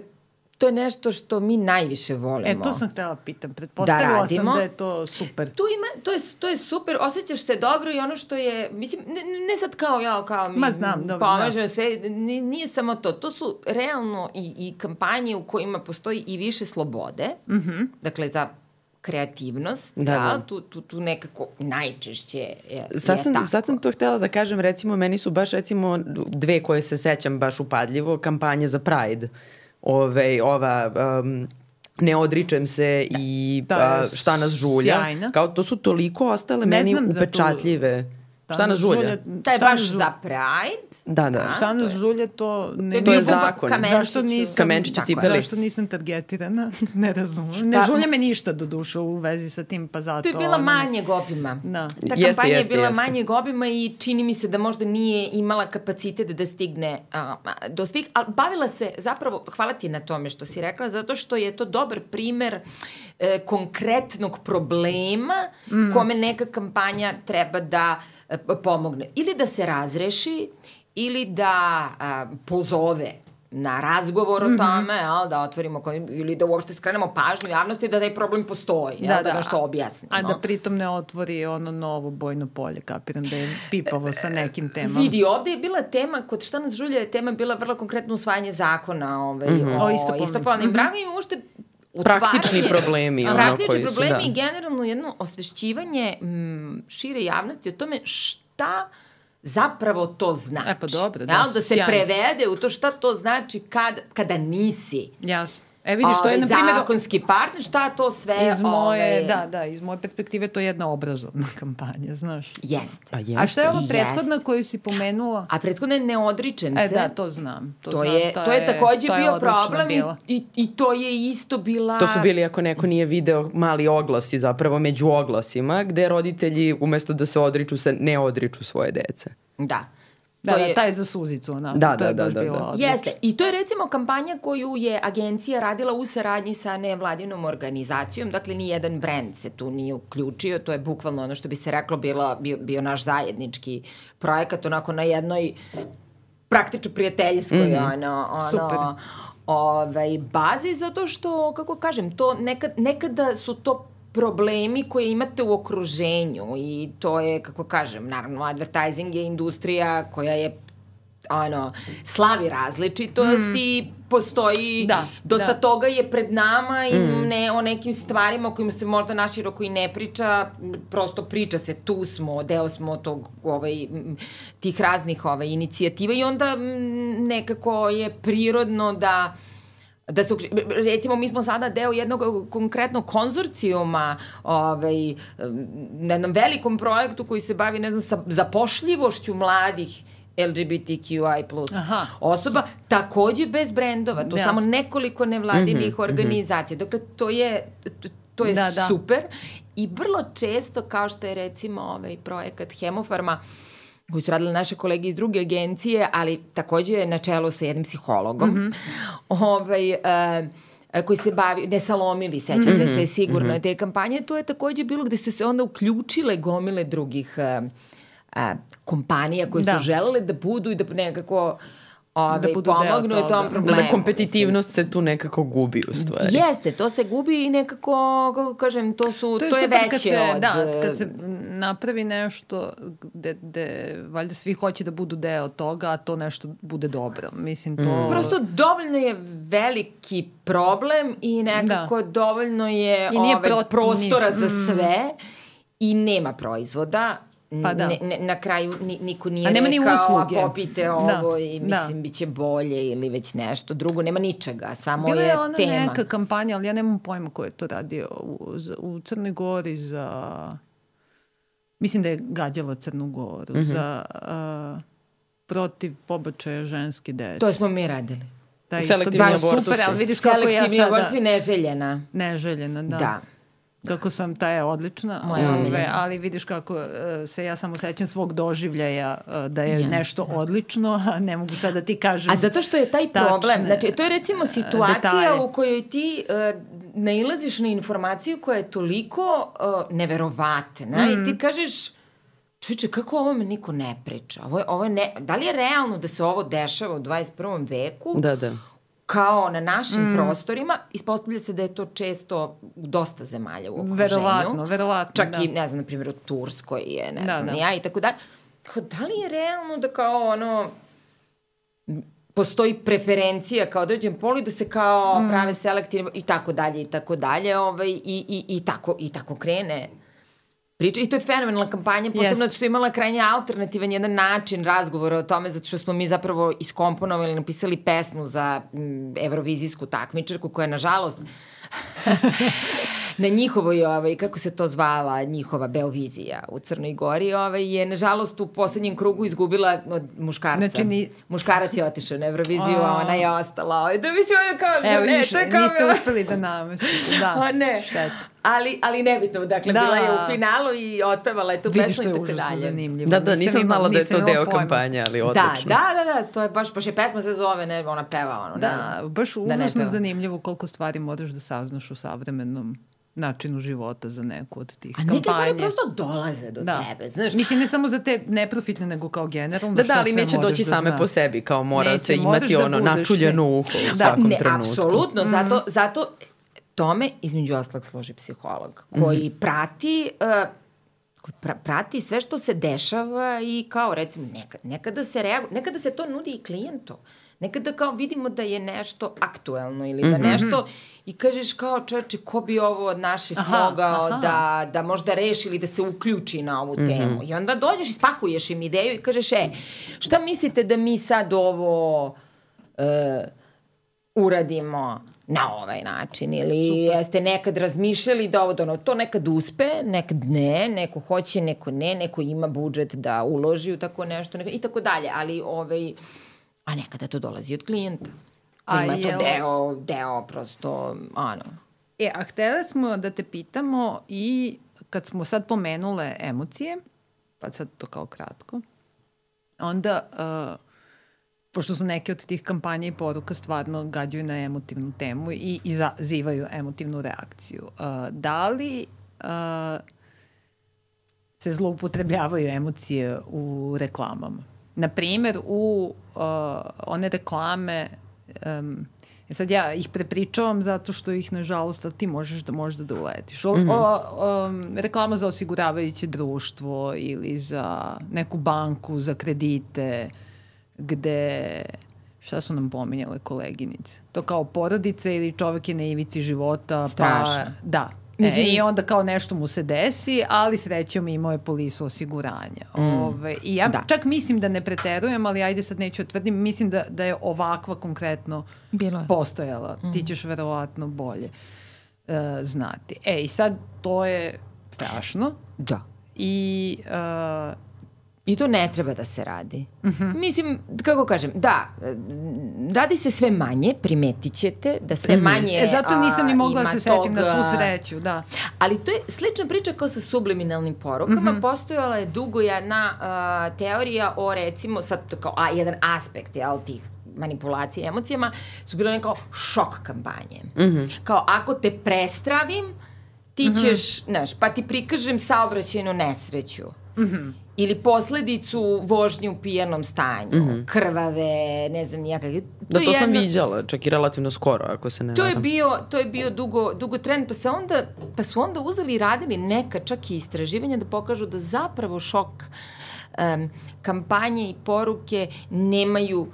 to je nešto što mi najviše volimo. E, to sam htela pitam. Pretpostavila da sam da je to super. Tu ima, to, je, to je super, osjećaš se dobro i ono što je, mislim, ne, ne sad kao ja, kao mi Ma znam, dobro, pomažem da. sve, nije samo to. To su realno i, i kampanje u kojima postoji i više slobode, mm -hmm. dakle za kreativnost, da, da. da. Tu, tu, tu nekako najčešće je, sad sam, je tako. Sad sam to htela da kažem, recimo, meni su baš recimo dve koje se sećam baš upadljivo, kampanje za Pride. Ove, ova um, ne odričem se i da, uh, šta nas žulja. Sjajna. Kao to su toliko ostale ne meni upečatljive. Tu Šta nas žulja? To je baš za Pride. Da, da. Šta nas žulja, to... Ne, to je zakon. Zašto nisam, Kamenčići cipeli. Zašto nisam targetirana? ne razumem. Ne pa, žulja me ništa do duša u vezi sa tim, pa zato... To je bila manje gobima. Da. Ta jeste, kampanja jeste, je bila jeste. manje gobima i čini mi se da možda nije imala kapacitet da stigne a, do svih, ali bavila se zapravo, hvala ti na tome što si rekla, zato što je to dobar primer e, konkretnog problema mm. kome neka kampanja treba da pomogne. Ili da se razreši, ili da a, pozove na razgovor o mhm. tome, mm -hmm. jel, da otvorimo, ili da uopšte skrenemo pažnju javnosti da taj problem postoji, jel, da, da, da nešto objasnimo. A da pritom ne otvori ono novo bojno polje, kapiram da je pipavo sa nekim temama. Vidi, ovde je bila tema, kod šta nas žulja je tema bila vrlo konkretno usvajanje zakona ovaj, mm -hmm. o, o istopolnim, mm -hmm. bragovima i uopšte praktični problemi. Ono, praktični koji problemi su, da. i generalno jedno osvešćivanje m, šire javnosti o tome šta zapravo to znači. E pa dobro, da. Da se sjajno. prevede u to šta to znači kad, kada nisi. Jasno. E vidiš, to je, na primjer... Zakonski partner, šta to sve... Iz moje, ove... da, da, iz moje perspektive to je jedna obrazovna kampanja, znaš. Jeste. Pa jeste. A šta je ova prethodna jest. koju si pomenula? A prethodna je ne odričem e, se. E da, to znam. To, to znam, je, to je, takođe to bio je problem bila. i, i to je isto bila... To su bili, ako neko nije video, mali oglasi zapravo među oglasima, gde roditelji umesto da se odriču se ne odriču svoje dece. Da. Da, to da, je, taj za suzicu, onako. Da, to je da, baš da, bila da. Jeste. I to je recimo kampanja koju je agencija radila u saradnji sa nevladinom organizacijom. Dakle, ni jedan brand se tu nije uključio. To je bukvalno ono što bi se reklo bilo, bio, bio naš zajednički projekat, onako na jednoj praktično prijateljskoj, mm -hmm. ono, ono, Super ovaj, bazi, zato što, kako kažem, to nekad, nekada su to problemi koje imate u okruženju i to je, kako kažem, naravno, advertising je industrija koja je ono, slavi različitost mm. i postoji, da, dosta da. toga je pred nama i mm. ne o nekim stvarima o kojima se možda naširoko i ne priča, prosto priča se, tu smo, deo smo tog, ovaj, tih raznih ovaj, inicijativa i onda nekako je prirodno da da se, recimo mi smo sada deo jednog konkretnog konzorcijuma ovaj, na jednom velikom projektu koji se bavi, ne znam, sa zapošljivošću mladih LGBTQI plus Aha. osoba, takođe bez brendova, to yes. samo nekoliko nevladinih mm -hmm, organizacija. Mm -hmm. Dakle, to je, to je da, da. super i vrlo često, kao što je recimo ovaj projekat Hemofarma, uh, koji su radili naše kolege iz druge agencije, ali takođe na čelu sa jednim psihologom, mm -hmm. ovaj, uh, koji se bavi, ne salomivi, sećam mm -hmm. se sigurno mm -hmm. te kampanje, to je takođe bilo gde su se onda uključile gomile drugih uh, uh, kompanija koje da. su želele da budu i da nekako ove, da budu pomognu u tom problemu. Da kompetitivnost se tu nekako gubi u stvari. Jeste, to se gubi i nekako, kako kažem, to, su, to je, to je veće se, od... Da, kad se napravi nešto gde, gde valjda svi hoće da budu deo toga, a to nešto bude dobro. Mislim, to... Mm. Prosto dovoljno je veliki problem i nekako da. dovoljno je I nije ovaj, pro... prostora nije. za mm. sve mm. i nema proizvoda Pa da. ne, ne, na kraju ni, niko nije A nema ni rekao, usluge. a popite ovo Da, i da. mislim, bit će bolje ili već nešto. Drugo, nema ničega, samo Bila je, je ona tema. neka kampanja, ali ja nemam pojma ko je to radio u, u Crnoj Gori za... Mislim da je gađala Crnu Goru Mhm. za uh, protiv pobačaja ženske dece. To smo mi radili. Da, Selektivni baš abortusi. Super, ali vidiš kako ja Selektivni sada... abortusi neželjena. Neželjena, da. Da. Kako sam, ta je odlična, Moja ove, ali vidiš kako e, se ja samo sećam svog doživljaja e, da je Jasne. nešto odlično, a ne mogu sad da ti kažem. A zato što je taj tačne, problem, znači to je recimo situacija detalje. u kojoj ti uh, nailaziš na informaciju koja je toliko uh, neverovatna Mhm. i ti kažeš čuče, kako o ovome niko ne priča? Ovo je, ovo je ne, da li je realno da se ovo dešava u 21. veku? Da, da. Kao na našim Mm. prostorima, ispostavlja se da je to često u dosta zemalja u okruženju. Verovatno, verovatno, Čak da. i, ne znam, na primjer, u Turskoj je, ne Da, znam, da. ja i tako dalje. Tako, da li je realno da kao ono, postoji preferencija kao određen pol i da se kao Mm. prave selektivno i tako dalje i tako dalje ovaj, i, i, i, tako, i tako krene priča. I to je fenomenalna kampanja, posebno zato što je imala krajnje alternativan jedan način razgovora o tome, zato što smo mi zapravo iskomponovali, napisali pesmu za mm, evrovizijsku takmičarku koja je, nažalost, na njihovoj, ovaj, kako se to zvala, njihova Beovizija u Crnoj Gori, ovaj, je nažalost u poslednjem krugu izgubila od muškarca. Znači, ni- Muškarac je otišao na Euroviziju, a ona je ostala. Ovaj, da mislim, ono kao, Evo, ne, vidiš, to je kao niste uspeli da namestite. Da, A ne. šteta. Ali, ali nebitno, dakle, Da. bila je u finalu i otpevala je tu Vidiš, pesmu to i je tako užasno dalje. zanimljivo. Da, da, nisam imala- znala da je nisam to deo pojma. kampanje, ali Da, odlično. da, da, da, to je baš, baš je pesma se zove, ne, ona peva ono. Da, baš Da ne užasno peva. zanimljivo koliko stvari moraš da saznaš u savremenom načinu života za neku od tih A neke stvari kampanja. prosto dolaze do Da. tebe, znaš. Mislim, ne samo za te neprofitne, nego kao generalno Da, da, ali neće doći da same znaš. po sebi, kao mora Neće, se imati da ono budeš, načuljeno ne. uho u Da, svakom ne, trenutku. apsolutno, Mhm. zato, zato tome između ostalog složi psiholog koji Mhm. prati uh, pra, prati sve što se dešava i kao recimo nekad, nekada se reagu, nekada se to nudi i klijentu. Nekada kao vidimo da je nešto aktuelno ili Mhm. da nešto i kažeš kao čoveče ko bi ovo od naših Aha, mogao aha. da, da možda reši ili da se uključi na ovu temu. I onda dođeš i spakuješ im ideju i kažeš e, šta mislite da mi sad ovo e, uradimo na ovaj način ili Super. jeste nekad razmišljali da ovo da ono, to nekad uspe, nekad ne, neko hoće, neko ne, neko ima budžet da uloži u tako nešto neko, i tako dalje, ali ovaj, a nekada to dolazi od klijenta. A Ima to jel- deo, deo prosto, ono, E, a htele smo da te pitamo i kad smo sad pomenule emocije, pa sad to kao kratko, onda, uh, pošto su neke od tih kampanja i poruka stvarno gađaju na emotivnu temu i izazivaju emotivnu reakciju, uh, da li uh, se zloupotrebljavaju emocije u reklamama? Na primer, u uh, one reklame um, sad ja ih prepričavam zato što ih nažalost ti možeš da možda da uletiš. O, Mhm. o, um, reklama za osiguravajuće društvo ili za neku banku, za kredite, gde šta su nam pominjale koleginice? To kao porodice ili čovek je na ivici života. Strašno. Pa, da. Mislim- E, I onda kao nešto mu se desi, ali srećom imao je polisu osiguranja. Mm. Ove, I ja Da. čak mislim da ne preterujem, ali ajde sad neću otvrdim, mislim da, da je ovakva konkretno Bilo je. postojala. Mm. Ti ćeš verovatno bolje uh, znati. E, i sad to je strašno da. i uh, I to ne treba da se radi. Uh Mhm. -huh. Mislim, kako kažem, da, radi se sve manje, primetit ćete da sve manje e, zato nisam ni mogla da se setim na toga- svu sreću, da. Ali to je slična priča kao sa subliminalnim porukama. Mm -hmm. Postojala je dugo jedna uh, teorija o recimo, sad to kao a, jedan aspekt jel, tih manipulacija emocijama, su bile neko šok kampanje. Mm -hmm. Kao ako te prestravim, ti ćeš, znaš, pa ti prikažem saobraćajnu nesreću. Mm -hmm ili posledicu vožnje u pijanom stanju, mm -hmm. krvave, ne znam nijakav. Da, to je sam viđala, čak i relativno skoro, ako se ne To je bio, to je bio dugo, dugo trend, pa, se onda, pa su onda uzeli i radili neka čak i istraživanja da pokažu da zapravo šok um, kampanje i poruke nemaju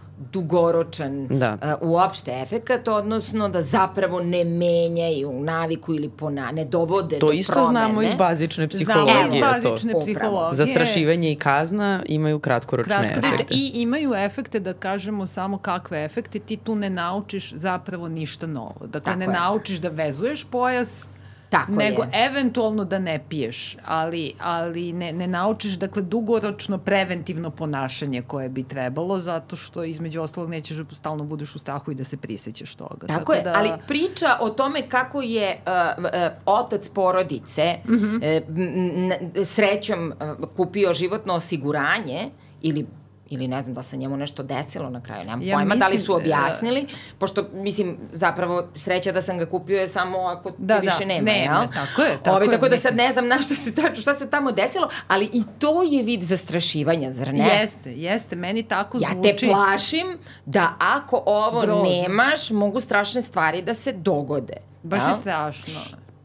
dugoročan Da. uh, uopšte efekat, odnosno da zapravo ne menjaju naviku ili pona, ne dovode To do isto promene. znamo iz bazične Znamo iz psihologije. bazične to. psihologije. Zastrašivanje i kazna imaju kratkoročne Kratko, efekte. I imaju efekte, da kažemo samo kakve efekte, ti tu ne naučiš zapravo ništa novo. Dakle, Tako ne je. naučiš da vezuješ pojas, Tako nego je. eventualno da ne piješ, ali, ali ne, ne naučiš dakle dugoročno preventivno ponašanje koje bi trebalo, zato što između ostalog nećeš da stalno budeš u strahu i da se prisećaš toga. Tako, je, da, ali priča o tome kako je uh, uh, otac porodice Mhm. -hmm. srećom uh, kupio životno osiguranje ili ili ne znam da se njemu nešto desilo na kraju, nemam Ja ja pojma da li mislim, su objasnili, pošto, mislim, zapravo sreća da sam ga kupio je samo ako Da, da, da, više nema, nema, jel? tako je, tako Ove, je, tako da sad mislim. ne znam na što se, tačno, šta se tamo desilo, ali i to je vid zastrašivanja, zar ne? Jeste, jeste, meni tako Ja zvuči. te plašim da ako ovo Grozno. nemaš, mogu strašne stvari da se dogode. Baš jel? je strašno.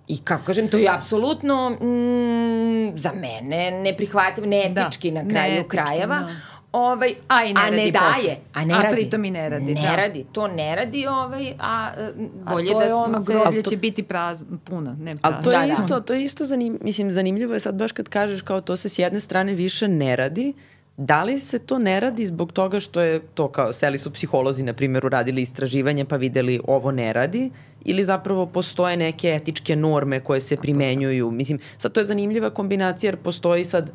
I kako kažem, to je apsolutno mm, za mene neprihvatljivo, neetički Da, na kraju neetički, krajeva. da. Ovaj, A i ne a ne radi daje, posao. a ne A radi. pritom i ne radi, Ne da. radi, to ne radi, ovaj, a e, A bolje to da je smo ono, se... groblje to- će biti prazno, puna, ne Ali prazno. to je Da, da. isto, to je isto zanim, mislim, zanimljivo je sad baš kad kažeš kao to se s jedne strane više ne radi, da li se to ne radi zbog toga što je to kao, seli su psiholozi, na primjer, uradili istraživanje pa videli ovo ne radi, ili zapravo postoje neke etičke norme koje se primenjuju. Mislim, sad to je zanimljiva kombinacija jer postoji sad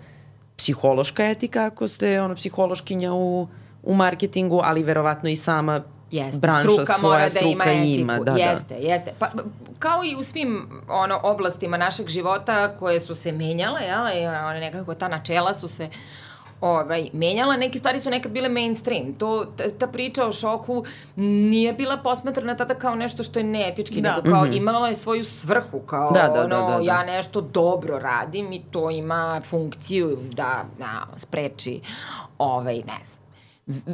psihološka etika ako ste ono, psihološkinja u, u marketingu, ali verovatno i sama Jeste, branša struka svoja mora struka da ima etiku. ima. Da, jeste, jeste. Pa, kao i u svim ono, oblastima našeg života koje su se menjale, ja, i one nekako ta načela su se ovaj, menjala, neke stvari su nekad bile mainstream. To, ta, ta priča o šoku nije bila posmatrana tada kao nešto što je neetički, Da. nego kao imala je svoju svrhu, kao Da, da, ono, da, da, da. ja nešto dobro radim i to ima funkciju da na, spreči ovaj, ne znam,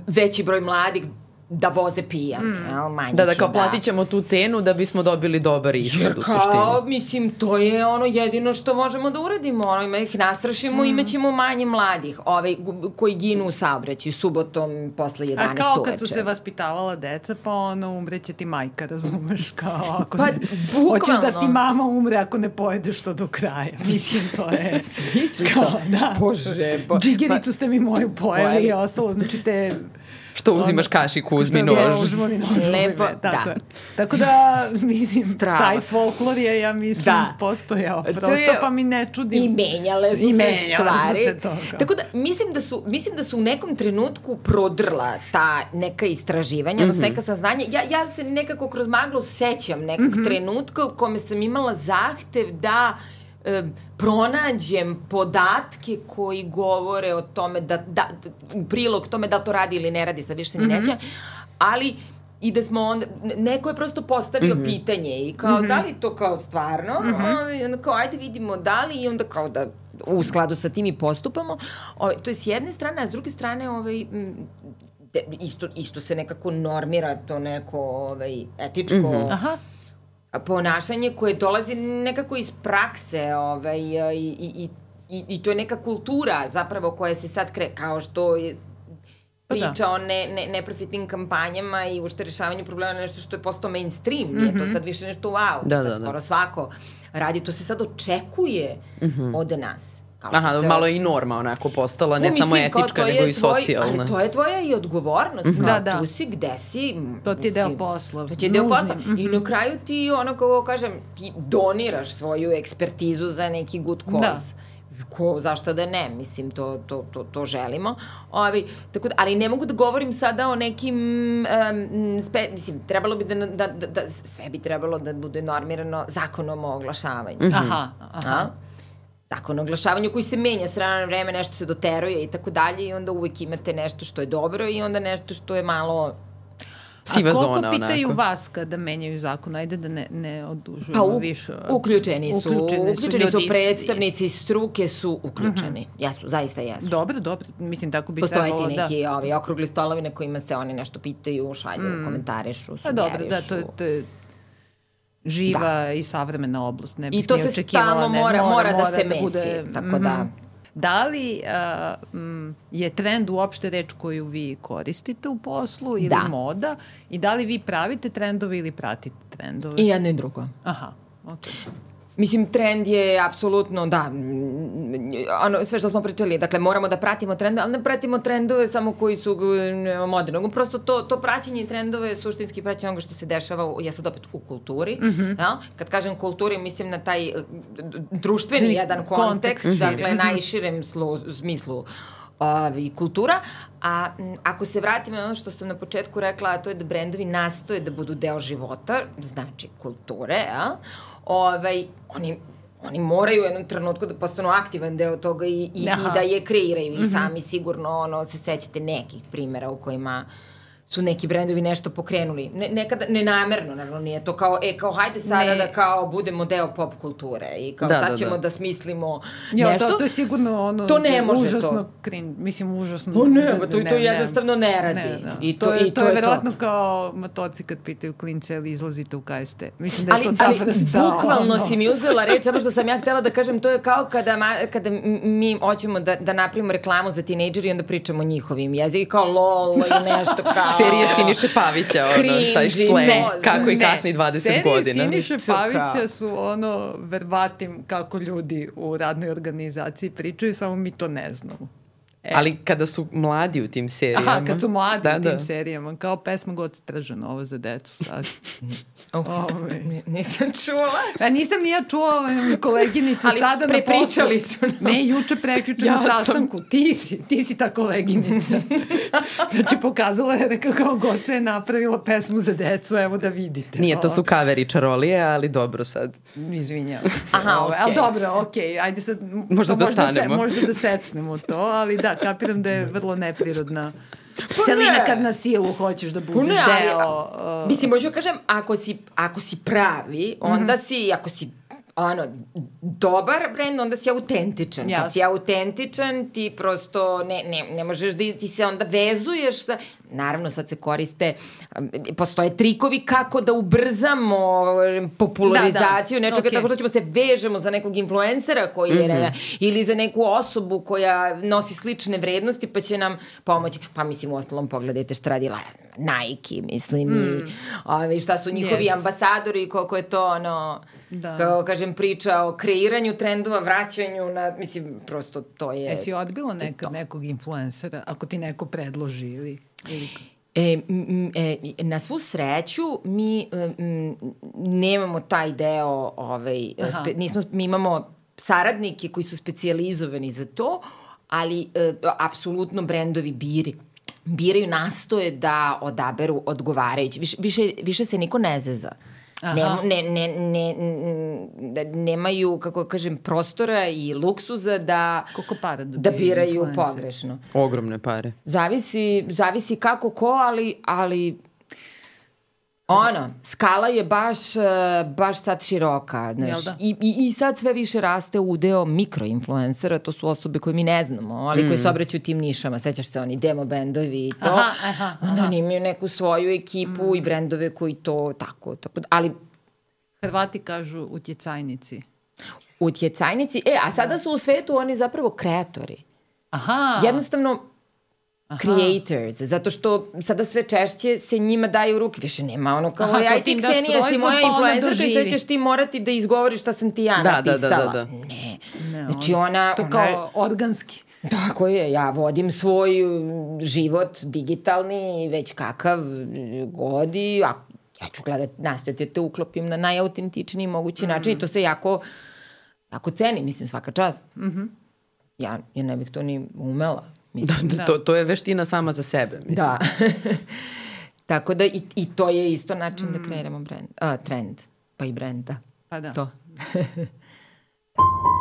veći broj mladih da voze pijan, mm. jel, manje Da, da, kao platit ćemo tu cenu da bismo dobili dobar ishod u kao, suštini. mislim, to je ono jedino što možemo da uradimo, ono, ima ih nastrašimo, Hmm. imaćemo manje mladih, ovaj, gu- koji ginu u saobraćaju subotom posle 11 A kao uveče. kad su se vaspitavala deca, pa ono, umreće ti majka, razumeš, kao ako Pa, ne, bukvalno. hoćeš da ti mama umre ako ne pojedeš to do kraja. Mislim, to je... kao, da. Bože, bo... Džigericu ste mi moju Pojeli. i ostalo, znači te... Što uzimaš kašiku, uzmi nož. Uzmi nož. Lepo, uzmi me, tako da. Tako da, mislim, Strava. taj folklor je, ja mislim, Da. postojao. To Prosto, je- pa mi ne čudim. I menjale su I se menjale su stvari. se to, kao. Tako da, mislim da, su, mislim da su u nekom trenutku prodrla ta neka istraživanja, mm -hmm. odnosno neka saznanja. Ja, ja se nekako kroz maglu sećam nekog mm -hmm. trenutka u kome sam imala zahtev da e, pronađem podatke koji govore o tome da, da, u prilog tome da to radi ili ne radi, sad više se ni mm -hmm. ne sjećam, ali i da smo onda, neko je prosto postavio mm -hmm. pitanje i kao, mm -hmm. da li to kao stvarno, mm -hmm. onda kao, ajde vidimo da li i onda kao da u skladu sa tim i postupamo. O, to je s jedne strane, a s druge strane, ovaj, m, isto, isto se nekako normira to neko ovaj, etičko mm -hmm. Aha. Ponašanje koje dolazi nekako iz prakse ovaj, i, i, i, i, to je neka kultura zapravo koja se sad kre, kao što je Pa da. priča o ne, ne, neprofitnim kampanjama i ušte rešavanju problema nešto što je postao mainstream, nije to sad više nešto wow, Da, sad da, da. skoro svako radi, to se sad očekuje od nas. Kao Aha, se- malo je i norma onako postala, ne Pa, samo mislim, kao etička, nego i tvoj- socijalna. Ali to je tvoja i odgovornost. Kao, Da, da. Tu si, gde si. To ti je deo posla. To ti je deo posla. I na kraju ti, ono kako kažem, ti doniraš svoju ekspertizu za neki good cause. Da. Ko, zašto da ne, mislim, to, to, to, to želimo. Ovi, tako da, ali ne mogu da govorim sada o nekim, um, spe, mislim, trebalo bi da, da, da, da, sve bi trebalo da bude normirano zakonom o oglašavanju. Aha, aha. A? Zakon o oglašavanju koji se menja s vremena na vreme, nešto se doteruje i tako dalje i onda uvek imate nešto što je dobro i onda nešto što je malo Siva A koliko zona pitaju onako. vas kada menjaju zakon? Ajde da ne, ne odužujemo Pa u, više. uključeni su, Uključeni su uključeni su, iz- predstavnici struke su uključeni. Jesu, zaista jesu. Dobro, dobro. Mislim, tako bi Postoje trebalo ti da... neki ovi okrugli stolovi na kojima se oni nešto pitaju, šalju, mm. komentarišu, Pa dobro, da, sugerišu. to je, to je živa da. i savremena oblast. Ne bih I to se stalno ne, mora, mora, da se mesi. bude- Tako da... Da li uh, je trend uopšte reč koju vi koristite u poslu ili Da. moda i da li vi pravite trendove ili pratite trendove? I jedno i drugo. Aha, okej. Mislim, trend je apsolutno, da, mm, ono, sve što smo pričali, dakle, moramo da pratimo trendove, ali ne pratimo trendove samo koji su mm, moderni, prosto to, to praćenje trendove je suštinski praćenje onoga što se dešava, u, ja sad opet u kulturi, mm Mhm. -hmm. ja? kad kažem kulturi, mislim na taj d- društveni jedan kontekst kontekst, širi. dakle, najširem slu, smislu ovi, kultura, a m, ako se vratimo na ono što sam na početku rekla, a to je da brendovi nastoje da budu deo života, znači kulture, a, ovaj, oni oni moraju u jednom trenutku da postanu aktivan deo toga i, i, Aha. i da je kreiraju i sami sigurno ono, se sećate nekih primera u kojima su neki brendovi nešto pokrenuli. Ne, nekada, nenamerno, naravno, nije to kao, e, kao, hajde sada Ne. da kao budemo deo pop kulture i kao Da, sad da, ćemo da. da, smislimo Jo, nešto. to, to je sigurno ono To ne može užasno to. Krin, mislim užasno. Pa ne, da- pa da to, to jednostavno ne radi. Ne, da. I to, to, je, i to, je to. verovatno kao matoci kad pitaju klince ili izlazite u KST. Mislim da je ali, to ta ali vrsta. bukvalno ono. si mi uzela reč, samo što sam ja htela da kažem, to je kao kada, ma, kada mi hoćemo da, da napravimo reklamu za tinejdžeri i onda pričamo njihovim jezik, i kao lol i nešto kao... Serije Siniše Pavića, ono, taj slang, kako i kasni 20 Serije godina. Siniše To kao- Pavića su ono verbatim kako ljudi u radnoj organizaciji pričaju, samo mi to ne znamo. E. Ali kada su mladi u tim serijama. Aha, kad su mladi da, u tim da. serijama, kao pesma God Tržan, ovo za decu sad. Oh, ni- nisam čula. A nisam ni ja čula koleginice Ali sada na prepričali poslu. su nam. Ne, juče, prekjuče Ja na sam. sastanku. Ti si, ti si ta koleginica. znači, pokazala je da kako Goce je napravila pesmu za decu, evo da vidite. Nije, to su kaveri čarolije, ali dobro sad. Izvinjavam se. Aha, ovaj, Ali okej. dobro, okej, ajde sad... Možda da možda stanemo. Se, možda da secnemo to, ali da, kapiram da je vrlo neprirodna Pa celina ne. kad na silu hoćeš da Pa budeš ne, ali, deo... uh, mislim, možu kažem, ako si, ako si pravi, onda Mhm. si, ako si ono, dobar brend, onda si autentičan. Jasno. Kad si autentičan, ti prosto ne, ne, ne možeš da ti se onda vezuješ sa... Naravno, sad se koriste, um, postoje trikovi kako da ubrzamo popularizaciju Da, da, nečega, okej. tako što ćemo se vežemo za nekog influencera koji je, ne, ili za neku osobu koja nosi slične vrednosti, pa će nam pomoći. Pa mislim, u ostalom, pogledajte šta radila Nike, mislim, i ove, šta su njihovi Jest. ambasadori, i koliko je to, ono, Da. kao kažem, priča o kreiranju trendova, vraćanju na, mislim, prosto to je... Jesi odbila nekad nekog influencera, ako ti neko predloži ili... E, m, e, na svu sreću mi m, nemamo taj deo, ovaj, Aha. spe, nismo, mi imamo saradnike koji su specijalizovani za to, ali e, apsolutno brendovi biri biraju nastoje da odaberu odgovarajući. Više, više, više se niko ne zeza. Aha. Ne, ne, ne, ne, da nemaju, kako kažem, prostora i luksuza da, Koliko para da biraju pogrešno. Ogromne pare. Zavisi, zavisi kako ko, ali, ali ono, skala je baš, eh, baš sad široka. Znaš, da? i, i, I sad sve više raste udeo mikroinfluencera, to su osobe koje mi ne znamo, ali koji se obraćaju tim nišama. Sećaš se oni demo bendovi i to. Aha, aha, Onda aha. oni imaju neku svoju ekipu i brendove koji to tako, tako da- ali Hrvati kažu utjecajnici. utjecajnici, e, a sada su u svetu oni zapravo kreatori. Aha. jednostavno creators, zato što sada sve češće se njima daju u ruke, više nema ono kao, Aha, Aha, aj ti Ksenija, si moja pa influencerka i sad ćeš ti morati da izgovoriš šta sam ti ja Da, da, da, napisala. da, da. Ne. Ne, Znači ona, To ona, kao organski. tako je, ja vodim svoj mm, život digitalni, već kakav mm, god i a, ja ću gledat, nastojati da te uklopim na najautentičniji mogući način i to se jako, jako ceni, mislim, svaka čast. Mm -hmm. ja, ja ne bih to ni umela. Mislim, da, da, da. To, to je veština sama za sebe. Mislim. Da. Tako da i, i to je isto način da mm. da kreiramo brand, a, trend, pa i brenda. Pa da. To.